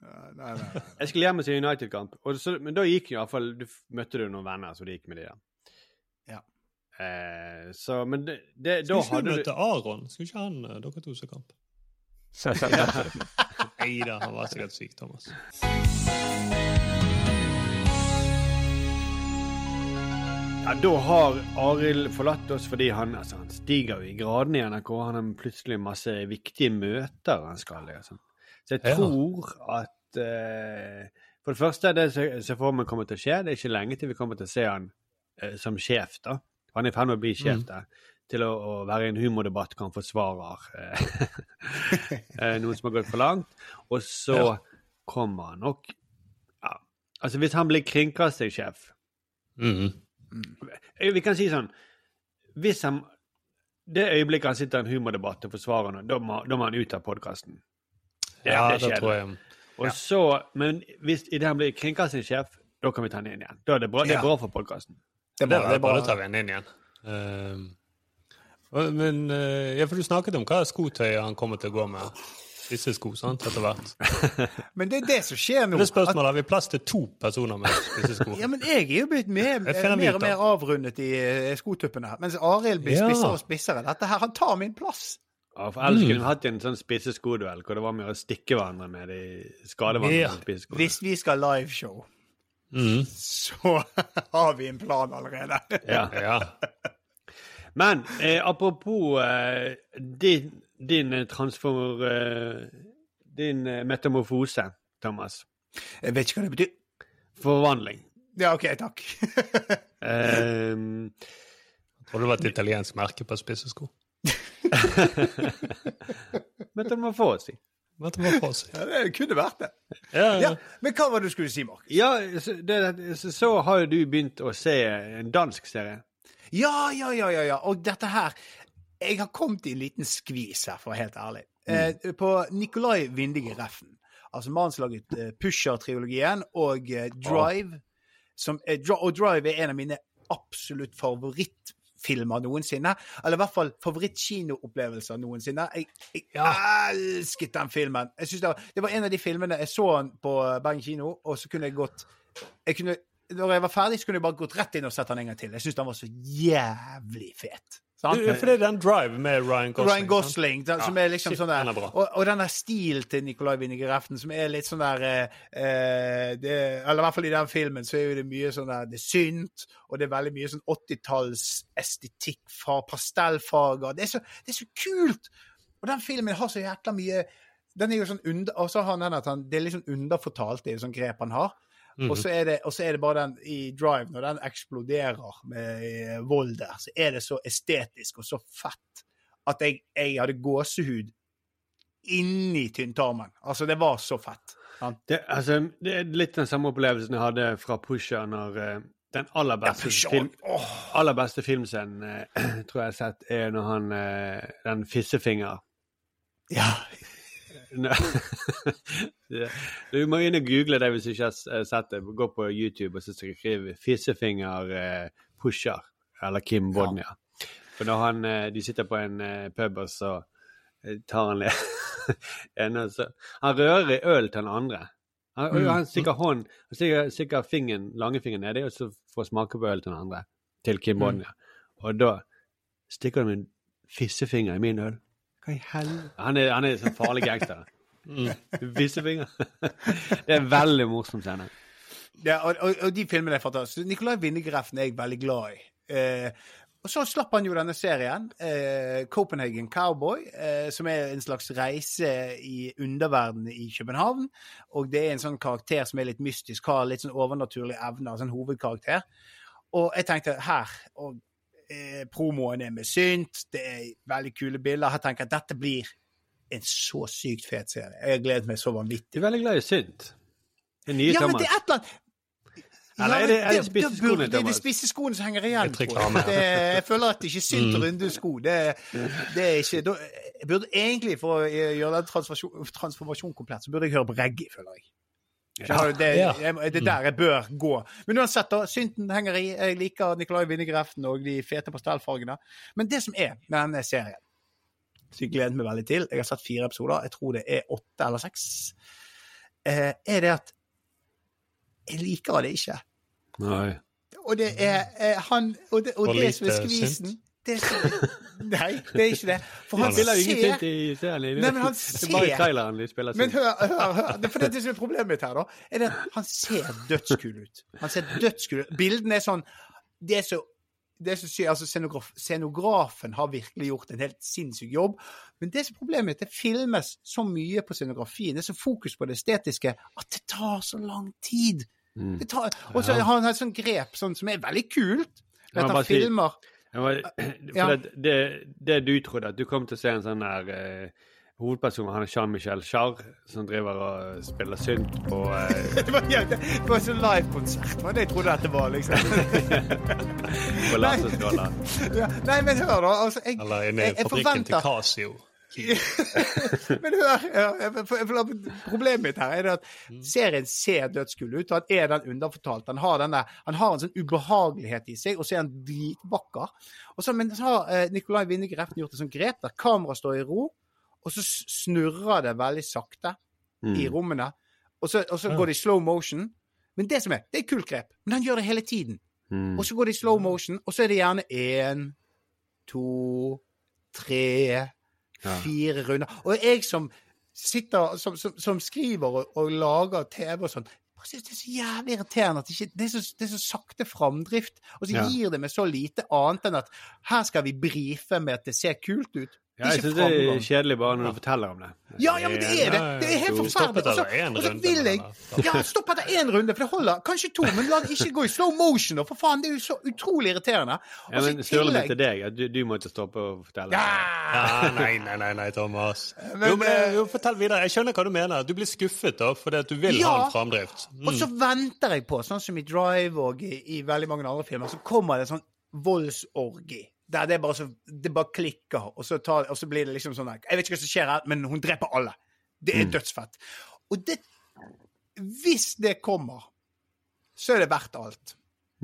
Speaker 7: Jeg skulle hjem og se United-kamp, men da gikk iallfall Du møtte du noen venner, så det gikk med de der.
Speaker 5: Ja.
Speaker 7: Eh, så, men det, det, da
Speaker 8: Skulle ikke du møte Aron? Skulle ikke han eh, dere to se kamp? Nei da, han var sikkert syk, Thomas.
Speaker 7: Ja, Da har Arild forlatt oss fordi han, altså, han stiger jo i gradene i NRK. Han har plutselig masse viktige møter han skal. Liksom. Så jeg
Speaker 8: Ja.
Speaker 7: tror at eh, For det første, det som jeg ser for meg kommer til å skje, det er ikke lenge til vi kommer til å se han eh, som sjef. da. Han er i ferd med å bli sjef
Speaker 8: Mm.
Speaker 7: Til å, å være i en humordebatt hvor han forsvarer eh, eh, noen som har gått for langt. Og så
Speaker 8: Ja.
Speaker 7: kommer han nok ja, Altså, hvis han blir kringkastingssjef
Speaker 8: Mm.
Speaker 7: Eh, Vi kan si sånn Hvis han Det øyeblikket han sitter i en humordebatt og forsvarer noe, da må, må han ut av podkasten.
Speaker 8: Ja, det tror jeg.
Speaker 7: Og så, Men hvis idet han blir kringkastingssjef, da kan vi ta han inn igjen. Da er det bra, det er bra for podkasten.
Speaker 5: Det er bare,
Speaker 8: det er bare å ta den inn igjen. Uh, men uh, ja, for du snakket om hva skotøyet han kommer til å gå med. Disse sko, sant, etter hvert.
Speaker 5: Men det er det som skjer nå.
Speaker 8: Det det spørsmålet har vi plass til to personer med disse sko.
Speaker 5: Ja, men jeg er jo blitt mer, mer og mer avrundet i eh, skotuppene. Mens Arild blir
Speaker 8: Ja.
Speaker 5: spissere og spissere. Dette her, Han tar min plass.
Speaker 7: Ja, for ellers
Speaker 8: Mm.
Speaker 7: kunne vi hatt en sånn spisseskoduell hvor det var med å stikke hverandre med de skade hverandre
Speaker 8: Ja.
Speaker 7: spisseskoene.
Speaker 5: Hvis vi skal liveshow,
Speaker 8: Mm.
Speaker 5: så har vi en plan allerede.
Speaker 7: Ja.
Speaker 8: Ja.
Speaker 7: Men eh, apropos eh, din, din eh. Eh, din eh, metamorfose, Thomas.
Speaker 5: Jeg vet ikke hva det betyr.
Speaker 7: Forvandling.
Speaker 5: Ja, OK, takk.
Speaker 7: Ehm,
Speaker 8: Jeg tror det var et italiensk merke på spissesko.
Speaker 7: metamorfose.
Speaker 8: Men det var på seg.
Speaker 5: Ja, det kunne vært det.
Speaker 8: Ja,
Speaker 5: Ja,
Speaker 8: ja.
Speaker 5: Men hva var det du skulle si, Markus?
Speaker 7: Ja, så, det, så, så har jo du begynt å se en dansk serie.
Speaker 5: Ja, ja, ja, ja, ja. Og dette her Jeg har kommet i en liten skvis her, for å være helt ærlig. Eh, på Nikolai Vindige Reffen, altså mannen som laget eh, Pusher-triologien og eh, Drive som, eh, Og Drive er en av mine absolutt favorittfilmer noensinne. Eller i hvert fall favorittkinoopplevelser noensinne. Jeg, jeg elsket den filmen. Det, var, det var en av de filmene jeg så den på Bergen kino, og så kunne jeg gått jeg kunne, Når jeg var ferdig, så kunne jeg bare gått rett inn og sett den en gang til. Jeg synes den var så jævlig fet. Sant?
Speaker 8: For det er den Drive med Ryan Gosling.
Speaker 5: Ryan Gosling, den, som
Speaker 8: Ja,
Speaker 5: er liksom sånn der
Speaker 8: den.
Speaker 5: Og, og den der stilen til Nicolai Winninger Reften, som er litt sånn der eh, eh, det, Eller i hvert fall i den filmen, så er det mye sånn der Det er synt, og det er veldig mye sånn 80-talls estetikk fra pastellfarger. Det er, så, det er så kult! Og den filmen har så jækla mye den er jo sånn under, Og så har han den at han, det er litt sånn underfortalt, det er jo sånn grep han har.
Speaker 8: Mhm.
Speaker 5: Og så er, det, er det bare den i Drive, når den eksploderer med eh, vold der, så er det så estetisk og så fett at jeg, jeg hadde gåsehud inni tynntarmen. Altså, det var så fett.
Speaker 7: Det, altså, det er litt den samme opplevelsen jeg hadde fra Pusher når uh, den aller beste,
Speaker 5: ja,
Speaker 7: film, aller beste filmscenen uh, tror jeg jeg har sett, er når han uh, Den fissefinger
Speaker 5: Ja.
Speaker 7: Du må inn og google det hvis du ikke har eh, sett det. Gå på YouTube og så skriv 'fissefinger eh, pusher' eller Kim Bodnia. For når han, eh, de sitter på en pub, og så tar han le- en og så Han rører i øl til den andre. Han,
Speaker 5: Mm.
Speaker 7: han stikker hånd, han stikker, stikker fingeren, langfingeren nedi, og så får smake på øl til den andre. Til Kim
Speaker 5: Mm.
Speaker 7: Bodnia. Og da stikker han en fissefinger i min øl. Han er, han er sånn farlig gangster. Vissefinger. det er en veldig morsom scene.
Speaker 5: Ja, og, og, og de filmene er fantastiske. Nicolai Winnegreften er jeg veldig glad i. Eh, og så slapp han jo denne serien, eh, Copenhagen Cowboy, eh, som er en slags reise i underverdenen i København. Og det er en sånn karakter som er litt mystisk, har litt sånn overnaturlige evner, sånn hovedkarakter. Og jeg tenkte her og eh, Promoen er med synt, det er veldig kule bilder. Jeg tenker at dette blir en så sykt fet serie. Jeg har gledet meg så vanvittig.
Speaker 7: Du er veldig glad i synt. Det nye
Speaker 5: Ja, men det er et eller annet
Speaker 7: Eller er det- er det
Speaker 5: det-
Speaker 7: spisseskoene,
Speaker 5: Det er de spisse skoene som henger igjen. Jeg.
Speaker 8: på.
Speaker 5: Det, jeg føler at det ikke er synt
Speaker 8: Mm.
Speaker 5: runde sko. Det, det er ikke da, Jeg burde egentlig, for å gjøre den transformasjonen komplett, så burde jeg høre på reggae, føler jeg. Skjønner du? Det,
Speaker 8: Ja.
Speaker 5: det er der jeg bør gå. Men uansett, da. Synten henger i. Jeg liker Nicolai Winnegreften og de fete pastellfargene. Men det som er med denne serien, som jeg gleder meg veldig til Jeg har sett fire episoder, jeg tror det er åtte eller seks. Eh, er det at jeg liker det ikke.
Speaker 7: Nei.
Speaker 5: Og det er eh, han Og det, og det som er skvisen? Det er så, Nei, det er ikke det. For han
Speaker 7: spiller
Speaker 5: ser
Speaker 7: synt i serien.
Speaker 5: Nei, men han
Speaker 7: Det er bare i
Speaker 5: ser-
Speaker 7: traileren de spiller
Speaker 5: Men hør, hør, hør. Det, for det som er problemet mitt her, da, er at han ser dødskul ut. Han ser dødskul ut. Bildene er sånn Det er så det er så sykt, altså scenograf, Scenografen har virkelig gjort en helt sinnssyk jobb. Men det som er problemet mitt, det filmes så mye på scenografien, det er så fokus på det estetiske, at det tar så lang tid.
Speaker 7: Mm.
Speaker 5: Det tar, og så har han et sånt grep sånn, som er veldig kult.
Speaker 7: Ja,
Speaker 5: At han filmer
Speaker 7: Ja, men, for
Speaker 5: Ja.
Speaker 7: det, det, det du trodde, at du kom til å se en sånn der uh, hovedperson, han er Jean-Michel Jarre, som driver og spiller synt på uh...
Speaker 5: Det var, ja, det var en sånn livekonsert, men jeg trodde det var, liksom.
Speaker 7: på laserstråler.
Speaker 5: Ja, nei, men hør, da. Altså, jeg,
Speaker 8: Eller
Speaker 5: jeg,
Speaker 8: i
Speaker 5: jeg
Speaker 8: fabrikken til
Speaker 5: forventer
Speaker 8: Casio.
Speaker 5: Men hør, hør problemet mitt her er det at serien ser dødskul ut, han er den underfortalt. Han har, denne, han har en sånn ubehagelighet i seg, og så er han dritvakker. Men så har eh, Nicolai Winnegreften gjort et sånt grep der kameraet står i ro, og så snurrer det veldig sakte i
Speaker 7: Mm.
Speaker 5: rommene. Og så, og så går det i slow motion. Men det som er, det er kult grep. Men han gjør det hele tiden.
Speaker 7: Mm.
Speaker 5: Og så går det i slow motion, og så er det gjerne én, to, tre. Fire runder. Og jeg som sitter som, som, som skriver og, og lager TV og sånn, synes det er så jævlig irriterende at det, ikke, det, er så, det er så sakte framdrift. Og så
Speaker 7: Ja.
Speaker 5: gir det meg så lite annet enn at her skal vi brife med at det ser kult ut.
Speaker 7: Ja, jeg syns det er kjedelig bare når du forteller om det.
Speaker 5: Ja, ja, men det er det. Det er helt forferdelig. Og så-
Speaker 8: én runde,
Speaker 5: vil jeg Ja, stopp etter én runde, for det holder. Kanskje to, men la det ikke gå i slow motion. da, For faen, det er jo så utrolig irriterende.
Speaker 7: Ja,
Speaker 5: Og så i
Speaker 7: men Sturle
Speaker 5: tillegg-
Speaker 7: til deg, du, du måtte stoppe og fortelle.
Speaker 5: Ja!
Speaker 8: Ja, nei, nei, nei, nei, Thomas.
Speaker 5: Men,
Speaker 8: jo, men,
Speaker 5: eh,
Speaker 8: jo, fortell videre. Jeg skjønner hva du mener. Du blir skuffet da, fordi at du vil
Speaker 5: Ja.
Speaker 8: ha en framdrift. Mm.
Speaker 5: Og så venter jeg på, sånn som i Drive og i, i veldig mange andre filmer, så kommer det sånn voldsorgi. Der det bare, så, det bare klikker, og så, tar, og så blir det liksom sånn Jeg vet ikke hva som skjer her, men hun dreper alle. Det er dødsfett. Og det Hvis det kommer, så er det verdt alt.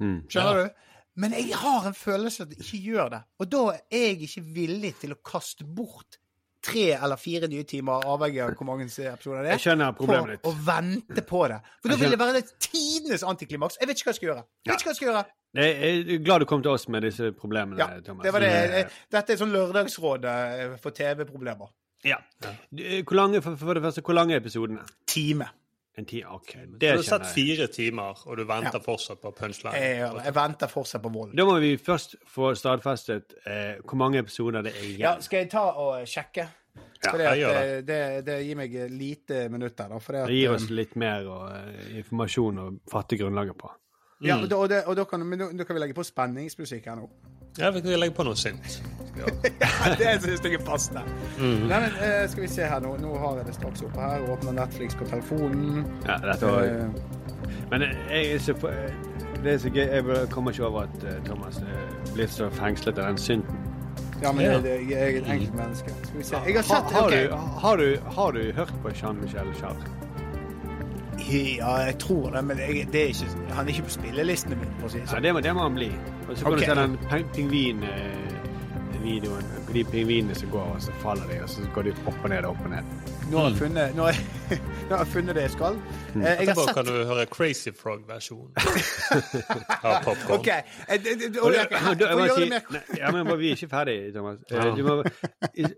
Speaker 7: Mm.
Speaker 5: Skjønner du? Men jeg har en følelse at det ikke gjør det. Og da er jeg ikke villig til å kaste bort tre eller fire nye timer, avhengig av hvor mange episoder det er,
Speaker 7: Jeg skjønner problemet ditt.
Speaker 5: å vente på det. For da vil det være det tidenes antiklimaks. Jeg vet ikke hva jeg skal gjøre. Jeg vet ikke hva jeg skal gjøre.
Speaker 7: Jeg er glad du kom til oss med disse problemene,
Speaker 5: Ja,
Speaker 7: Thomas.
Speaker 5: det var det. Dette er sånn lørdagsråd eh, for TV-problemer.
Speaker 7: Ja. Eh, Hvor lange, for, for det første, hvor lange er episodene?
Speaker 5: Time.
Speaker 7: En time? OK.
Speaker 8: Du har sett fire timer, og du venter
Speaker 5: Ja.
Speaker 8: fortsatt på punchline.
Speaker 5: Jeg, jeg, jeg venter fortsatt på volden.
Speaker 7: Da må vi først få stadfestet eh, hvor mange episoder det er igjen.
Speaker 5: Ja, skal jeg ta og sjekke?
Speaker 7: Ja,
Speaker 8: jeg gjør
Speaker 5: eh, det, det gir meg lite minutter. Da, at,
Speaker 7: Det gir
Speaker 5: eh,
Speaker 7: oss litt mer og, eh, informasjon å fatte grunnlaget på.
Speaker 5: Ja, og da, og det, og da, kan, men da, da kan vi legge på spenningsmusikk her nå.
Speaker 8: Ja, vi kan legge på noe sint.
Speaker 5: ja, det syns jeg er passende. Nei, men, uh, skal vi se her nå. Nå har jeg det straks oppe her. Åpner Netflix på telefonen.
Speaker 7: Ja, dette var,
Speaker 5: Uh,
Speaker 7: men jeg er så på, det er så gøy. Jeg kommer ikke over at eh, Thomas eh, blir så fengslet av den synden.
Speaker 5: ja, men jeg, jeg er et enkelt menneske. Skal vi se. Jeg har
Speaker 7: Ha,
Speaker 5: sett
Speaker 7: har,
Speaker 5: ok.
Speaker 7: du, har, du, har du hørt på Jean-Michel Jarre?
Speaker 5: Ja, jeg tror det, men jeg, det er ikke, han er ikke på spillelistene mine. For å si det
Speaker 7: Ja,
Speaker 5: sånn.
Speaker 7: det må, det må han bli. Og så kan
Speaker 5: okay.
Speaker 7: du se den ping- pingvin-videoen på de pingvinene som går, og så faller de, og så går de opp og ned og opp og ned.
Speaker 5: Nå har jeg funnet, nå har jeg, nå har jeg funnet det jeg skal. Mm. Jeg har
Speaker 8: Etterpå kan du høre Crazy Frog-versjonen av popcorn.
Speaker 5: OK. eh, det- det-
Speaker 7: Og
Speaker 5: og
Speaker 7: da-
Speaker 5: det-
Speaker 7: og da- jeg
Speaker 5: for å
Speaker 7: må
Speaker 5: gjøre
Speaker 7: si-
Speaker 5: det mer
Speaker 7: nei, ja, men Vi er ikke ferdige, Thomas. Ja. Må,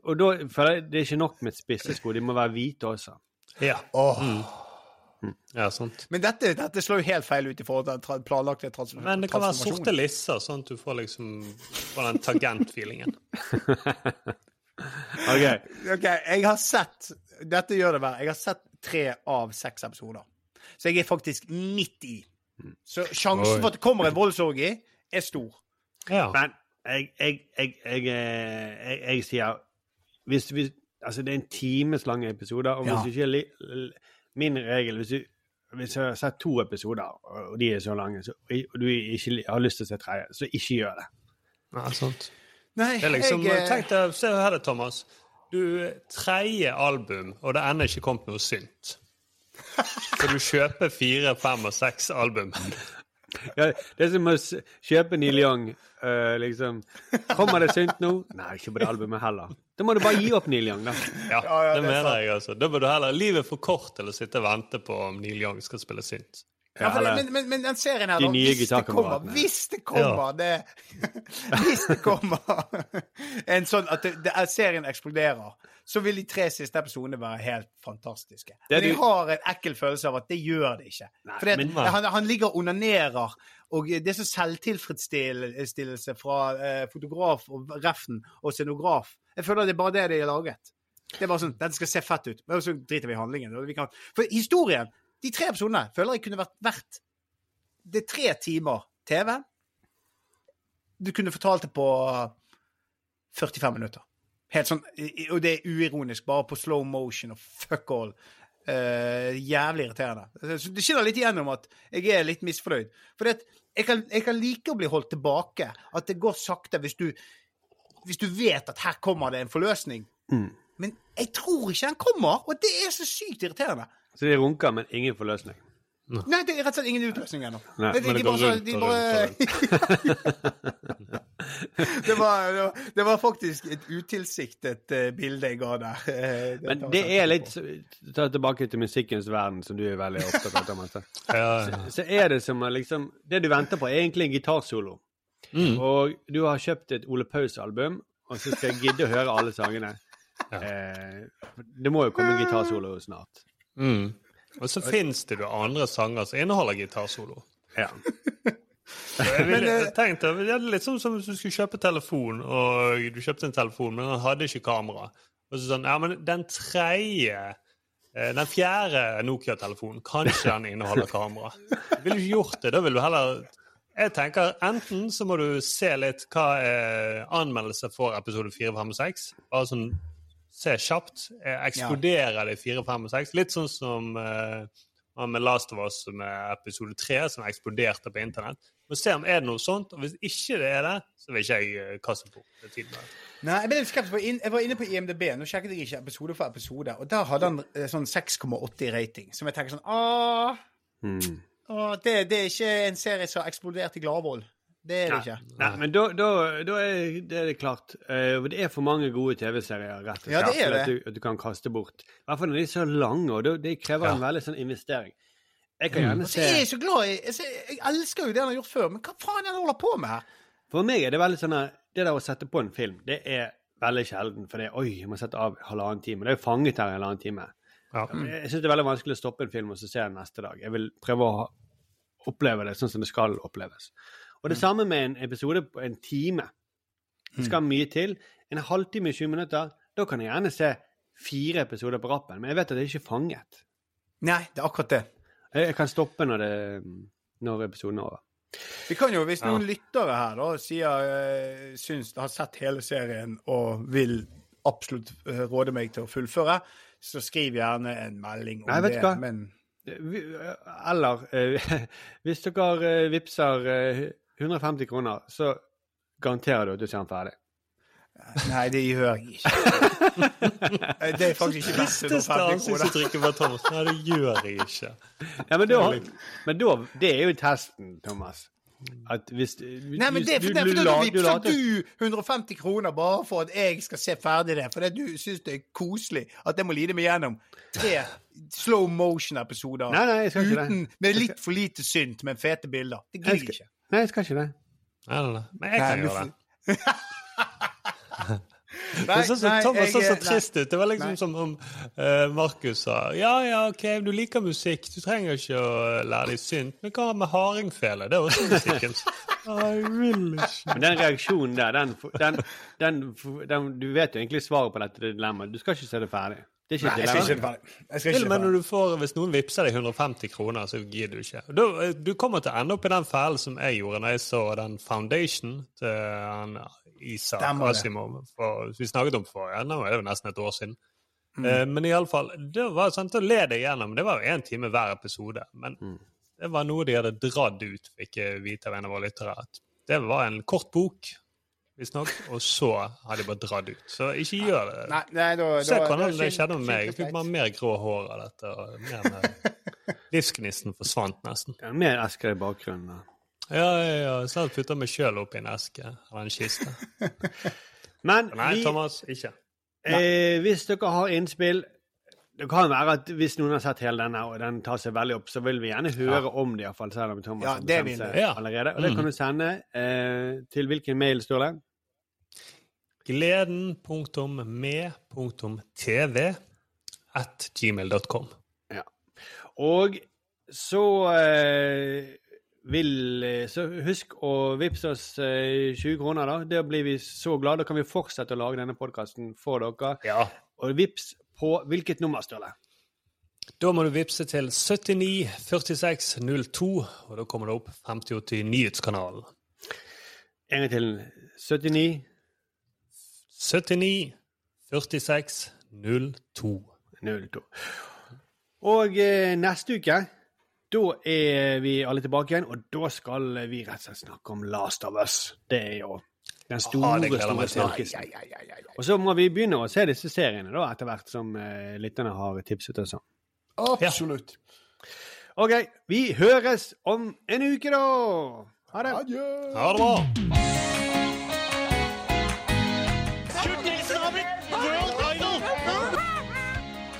Speaker 7: og da for det er ikke nok med spisse sko, de må være hvite også.
Speaker 8: Ja.
Speaker 5: Åh.
Speaker 8: Ja, sant.
Speaker 5: Men dette, dette slår jo helt feil ut i forhold til den tra- planlagte transformasjonen.
Speaker 8: Men det kan være sorte lisser, sånn at du får liksom får den tangent-feelingen.
Speaker 7: Ok,
Speaker 5: Ok, jeg har sett Dette gjør det verre. Jeg har sett tre av seks episoder. Så jeg er faktisk midt i. Så sjansen
Speaker 8: Oi.
Speaker 5: for at det kommer en voldsorgi, er stor.
Speaker 8: Ja.
Speaker 7: Men jeg, jeg, jeg, jeg, eh, jeg, jeg sier hvis, hvis, Altså, det er en times lang episode, og hvis
Speaker 5: Ja.
Speaker 7: du ikke Min regel hvis, du, hvis jeg har sett to episoder, og de er så lange, så, og du ikke har lyst til å se tredje, så ikke gjør det.
Speaker 8: ja, sant.
Speaker 5: Nei,
Speaker 8: Det er liksom,
Speaker 5: jeg eh,
Speaker 8: tenk deg, Se her, det, Thomas. Du Tredje album, og det er ennå ikke kommet noe synt. Så du kjøper fire, fem og seks album.
Speaker 7: Ja, det er som å kjøpe Neil Young. Uh, liksom. Kommer det synt nå? Nei, ikke på det albumet heller. Da må du bare gi opp Neil Young, da.
Speaker 8: Ja,
Speaker 5: Ja, ja,
Speaker 8: det
Speaker 5: det er
Speaker 8: mener
Speaker 5: sant.
Speaker 8: jeg, altså. Da bør du heller Livet er for kort til å sitte og vente på om Neil Young skal spille synt.
Speaker 5: Ja, for, men, men, men den serien her,
Speaker 7: De
Speaker 5: da,
Speaker 7: nye
Speaker 5: hvis det kommer, hvis det kommer det Hvis det kommer en sånn at det, det er, serien eksploderer, så vil de tre siste episodene være helt fantastiske. Men jeg har en ekkel følelse av at det gjør det ikke.
Speaker 7: Nei, men-
Speaker 5: han, han ligger og onanerer, og det er så selvtilfredsstillelse fra eh, fotograf og reften og scenograf. Jeg føler det er bare det de har laget. Det er bare sånn, Den skal se fett ut. Men så driter vi i handlingen. Vi kan, for historien, de tre episodene, føler jeg kunne vært verdt Det er tre timer TV. Du kunne fortalt det på 45 minutter. Helt sånn, Og det er uironisk, bare på slow motion og fuck all. Uh, jævlig irriterende. Så det skinner litt igjennom at jeg er litt misfornøyd. For jeg, kan, jeg kan like å bli holdt tilbake. At det går sakte hvis du, hvis du vet at her kommer det en forløsning.
Speaker 7: Mm.
Speaker 5: Men jeg tror ikke den kommer, og det er så sykt irriterende.
Speaker 7: Så de runker, men ingen forløsning.
Speaker 5: Nei, det er rett og slett ingen utløsning ennå.
Speaker 7: Nei,
Speaker 5: De-
Speaker 8: men
Speaker 5: de
Speaker 8: det går
Speaker 5: bare
Speaker 8: rundt
Speaker 5: de
Speaker 8: og
Speaker 5: bare- det, var, det, var, det var faktisk et utilsiktet uh, bilde jeg ga der. Eh,
Speaker 7: Men det er litt Ta tilbake til musikkens verden, som du er veldig opptatt av, Thomas.
Speaker 8: Ja, ja.
Speaker 7: Så er det som liksom Det du venter på, er egentlig en gitarsolo.
Speaker 8: Mm.
Speaker 7: Og du har kjøpt et Ole Paus-album, og så skal jeg gidde å høre alle sangene. Eh, det må jo komme en gitarsolo snart.
Speaker 8: Mm. Og så fins det jo andre sanger som inneholder gitarsolo.
Speaker 7: Ja.
Speaker 8: Jeg, ville,
Speaker 5: Men, eh,
Speaker 8: jeg tenkte, det er litt sånn som hvis du skulle kjøpe telefon, og du kjøpte en telefon, men den hadde ikke kamera. Og så sånn, ja, men den tredje eh, Den fjerde Nokia-telefonen, kanskje den inneholder kamera. Du ville ikke gjort det. Da vil du heller Jeg tenker enten så må du se litt hva er anmeldelse for episode 4, 5 og 6. Bare sånn se kjapt. Eksploderer Eksploderer det i 4, 5 og 6? Litt sånn som uh, med Last of Us med episode 3, som eksploderte på internett. Må se om er det noe sånt, og hvis ikke det er det, så vil ikke jeg eh, kaste på.
Speaker 5: Nei, jeg, jeg var inne på IMDb, nå sjekket jeg ikke episode for episode, og der hadde han eh, sånn 6,80 rating, som jeg tenker sånn Åh,
Speaker 7: Mm.
Speaker 5: åh det, det er ikke en serie som har eksplodert i Gladvoll. Det er det ikke.
Speaker 7: Nei, men da, da, da er det er det klart. Uh, det er for mange gode TV-serier rett og slett
Speaker 5: Ja, det er
Speaker 7: til at du, at du kan kaste bort. I hvert fall når de er så lange, og det, det krever en veldig sånn investering. Jeg kan gjerne
Speaker 5: mm. så
Speaker 7: se
Speaker 5: er jeg så glad i Jeg, jeg elsker jo det han har gjort før, men hva faen er det han holder på med her?
Speaker 7: For meg er det veldig sånn at det der å sette på en film, det er veldig sjelden. For det er oi, jeg må sette av halvannen time. Det er jo fanget her i halvannen time.
Speaker 8: Ja.
Speaker 7: Jeg syns det er veldig vanskelig å stoppe en film og så se den neste dag. Jeg vil prøve å oppleve det sånn som det skal oppleves. Og det samme med en episode på en time. Det skal mye til. En halvtime, 20 minutter, da kan jeg gjerne se fire episoder på rappen. Men jeg vet at det er ikke fanget.
Speaker 5: Nei, det er akkurat det.
Speaker 7: Jeg jeg kan stoppe når, det, når episoden er over.
Speaker 5: Vi kan jo, hvis noen lyttere her da sier uh, syns har sett hele serien og vil absolutt eh, råde meg til å fullføre, så skriv gjerne en melding om
Speaker 7: Nei, vet
Speaker 5: det.
Speaker 7: hva?
Speaker 5: Men
Speaker 7: Eller eh, hvis dere eh, vippser eh, 150 kroner, så garanterer du at du ser den ferdig.
Speaker 5: Nei, det gjør jeg ikke. Det er faktisk ikke verdt 150 kroner.
Speaker 8: ansiktsuttrykket fra Thomas. Nei, det gjør jeg ikke.
Speaker 7: Ja, men da, men da Det er jo testen, Thomas. At hvis
Speaker 5: Nei, men det er
Speaker 7: du-
Speaker 5: for,
Speaker 7: du
Speaker 5: da
Speaker 7: la-
Speaker 5: vippser du 150 kroner bare for at jeg skal se ferdig det. Fordi du syns det er koselig at jeg må lide meg gjennom tre slow motion-episoder
Speaker 7: Nei, nei, jeg skal ikke det.
Speaker 5: uten, med litt for lite synt, men fete bilder. Det gidder jeg ikke.
Speaker 7: Nei, jeg skal ikke det.
Speaker 8: Nei, nei, nei. Men jeg kan gjøre det.
Speaker 5: Nei,
Speaker 8: Det så så
Speaker 5: nei,
Speaker 8: Thomas så så trist ut. Det var liksom
Speaker 5: Nei.
Speaker 8: som om uh, Markus sa Ja, ja, OK, du liker musikk. Du trenger ikke å lære deg synt. Men hva med hardingfele? Det er også musikken. I really ikke.
Speaker 7: Men den reaksjonen der, den, den, den, den Du vet jo egentlig svaret på dette dilemmaet. Du skal ikke se det ferdig. Det er ikke
Speaker 5: Nei, jeg skal ikke. Jeg skal
Speaker 8: Til
Speaker 5: ikke
Speaker 8: og med når du får, Hvis noen vippser deg 150 kroner, så gidder du ikke. Du, du kommer til å ende opp i den fellen som jeg gjorde når jeg så den Foundation til han Isak Asimov. For, vi snakket om for ja, nå er det jo nesten et år siden.
Speaker 5: Mm.
Speaker 8: Eh, men iallfall, det var sånn, å led jeg gjennom. Det var jo én time hver episode. Men
Speaker 5: Mm.
Speaker 8: det var noe de hadde dratt ut, fikk jeg vite av en av våre lyttere. at Det var en kort bok visstnok. Og så har de bare dratt ut. Så ikke gjør det.
Speaker 5: Nei, nei, da,
Speaker 8: Se
Speaker 5: da-
Speaker 8: hvordan det skjedde med meg. Jeg fikk bare mer grå hår av dette. og mer med Livsgnisten forsvant nesten.
Speaker 7: Det er mer esker i bakgrunnen. da.
Speaker 8: Ja, ja, ja. Så jeg putta meg sjøl opp i en eske eller en kiste.
Speaker 7: Men
Speaker 8: Nei,
Speaker 7: vi,
Speaker 8: Thomas, ikke.
Speaker 7: eh, hvis dere har innspill Det kan være at hvis noen har sett hele denne, og den tar seg veldig opp, så vil vi gjerne høre om det, iallfall, selv om Thomas
Speaker 5: Ja,
Speaker 7: har
Speaker 5: det
Speaker 7: bestemt seg.
Speaker 8: Ja.
Speaker 7: allerede. Og det kan du sende eh, til hvilken mail står det?
Speaker 8: Gleden.med.tv at gmail.com. Ja.
Speaker 7: Og så eh, vil eh, Så husk å vippse oss eh, 20 kroner, da. Da blir vi så glade. Da kan vi fortsette å lage denne podkasten for dere.
Speaker 8: Ja.
Speaker 7: Og vips på hvilket nummer, Sturle?
Speaker 8: Da må du vippse til 79 46 02, og da kommer det opp 5080 Nyhetskanalen.
Speaker 7: En gang til. 79
Speaker 8: 79 46 02.
Speaker 7: 02. Og eh, neste uke da er vi alle tilbake igjen, og da skal vi rett og slett snakke om Last of Us. Det er jo den store,
Speaker 8: Ah,
Speaker 7: store snakkisen. Og så må vi begynne å se disse seriene da, etter hvert som eh, lytterne har tipset oss om.
Speaker 5: Absolutt.
Speaker 7: OK, vi høres om en uke, da! Ha det.
Speaker 8: Ha det bra!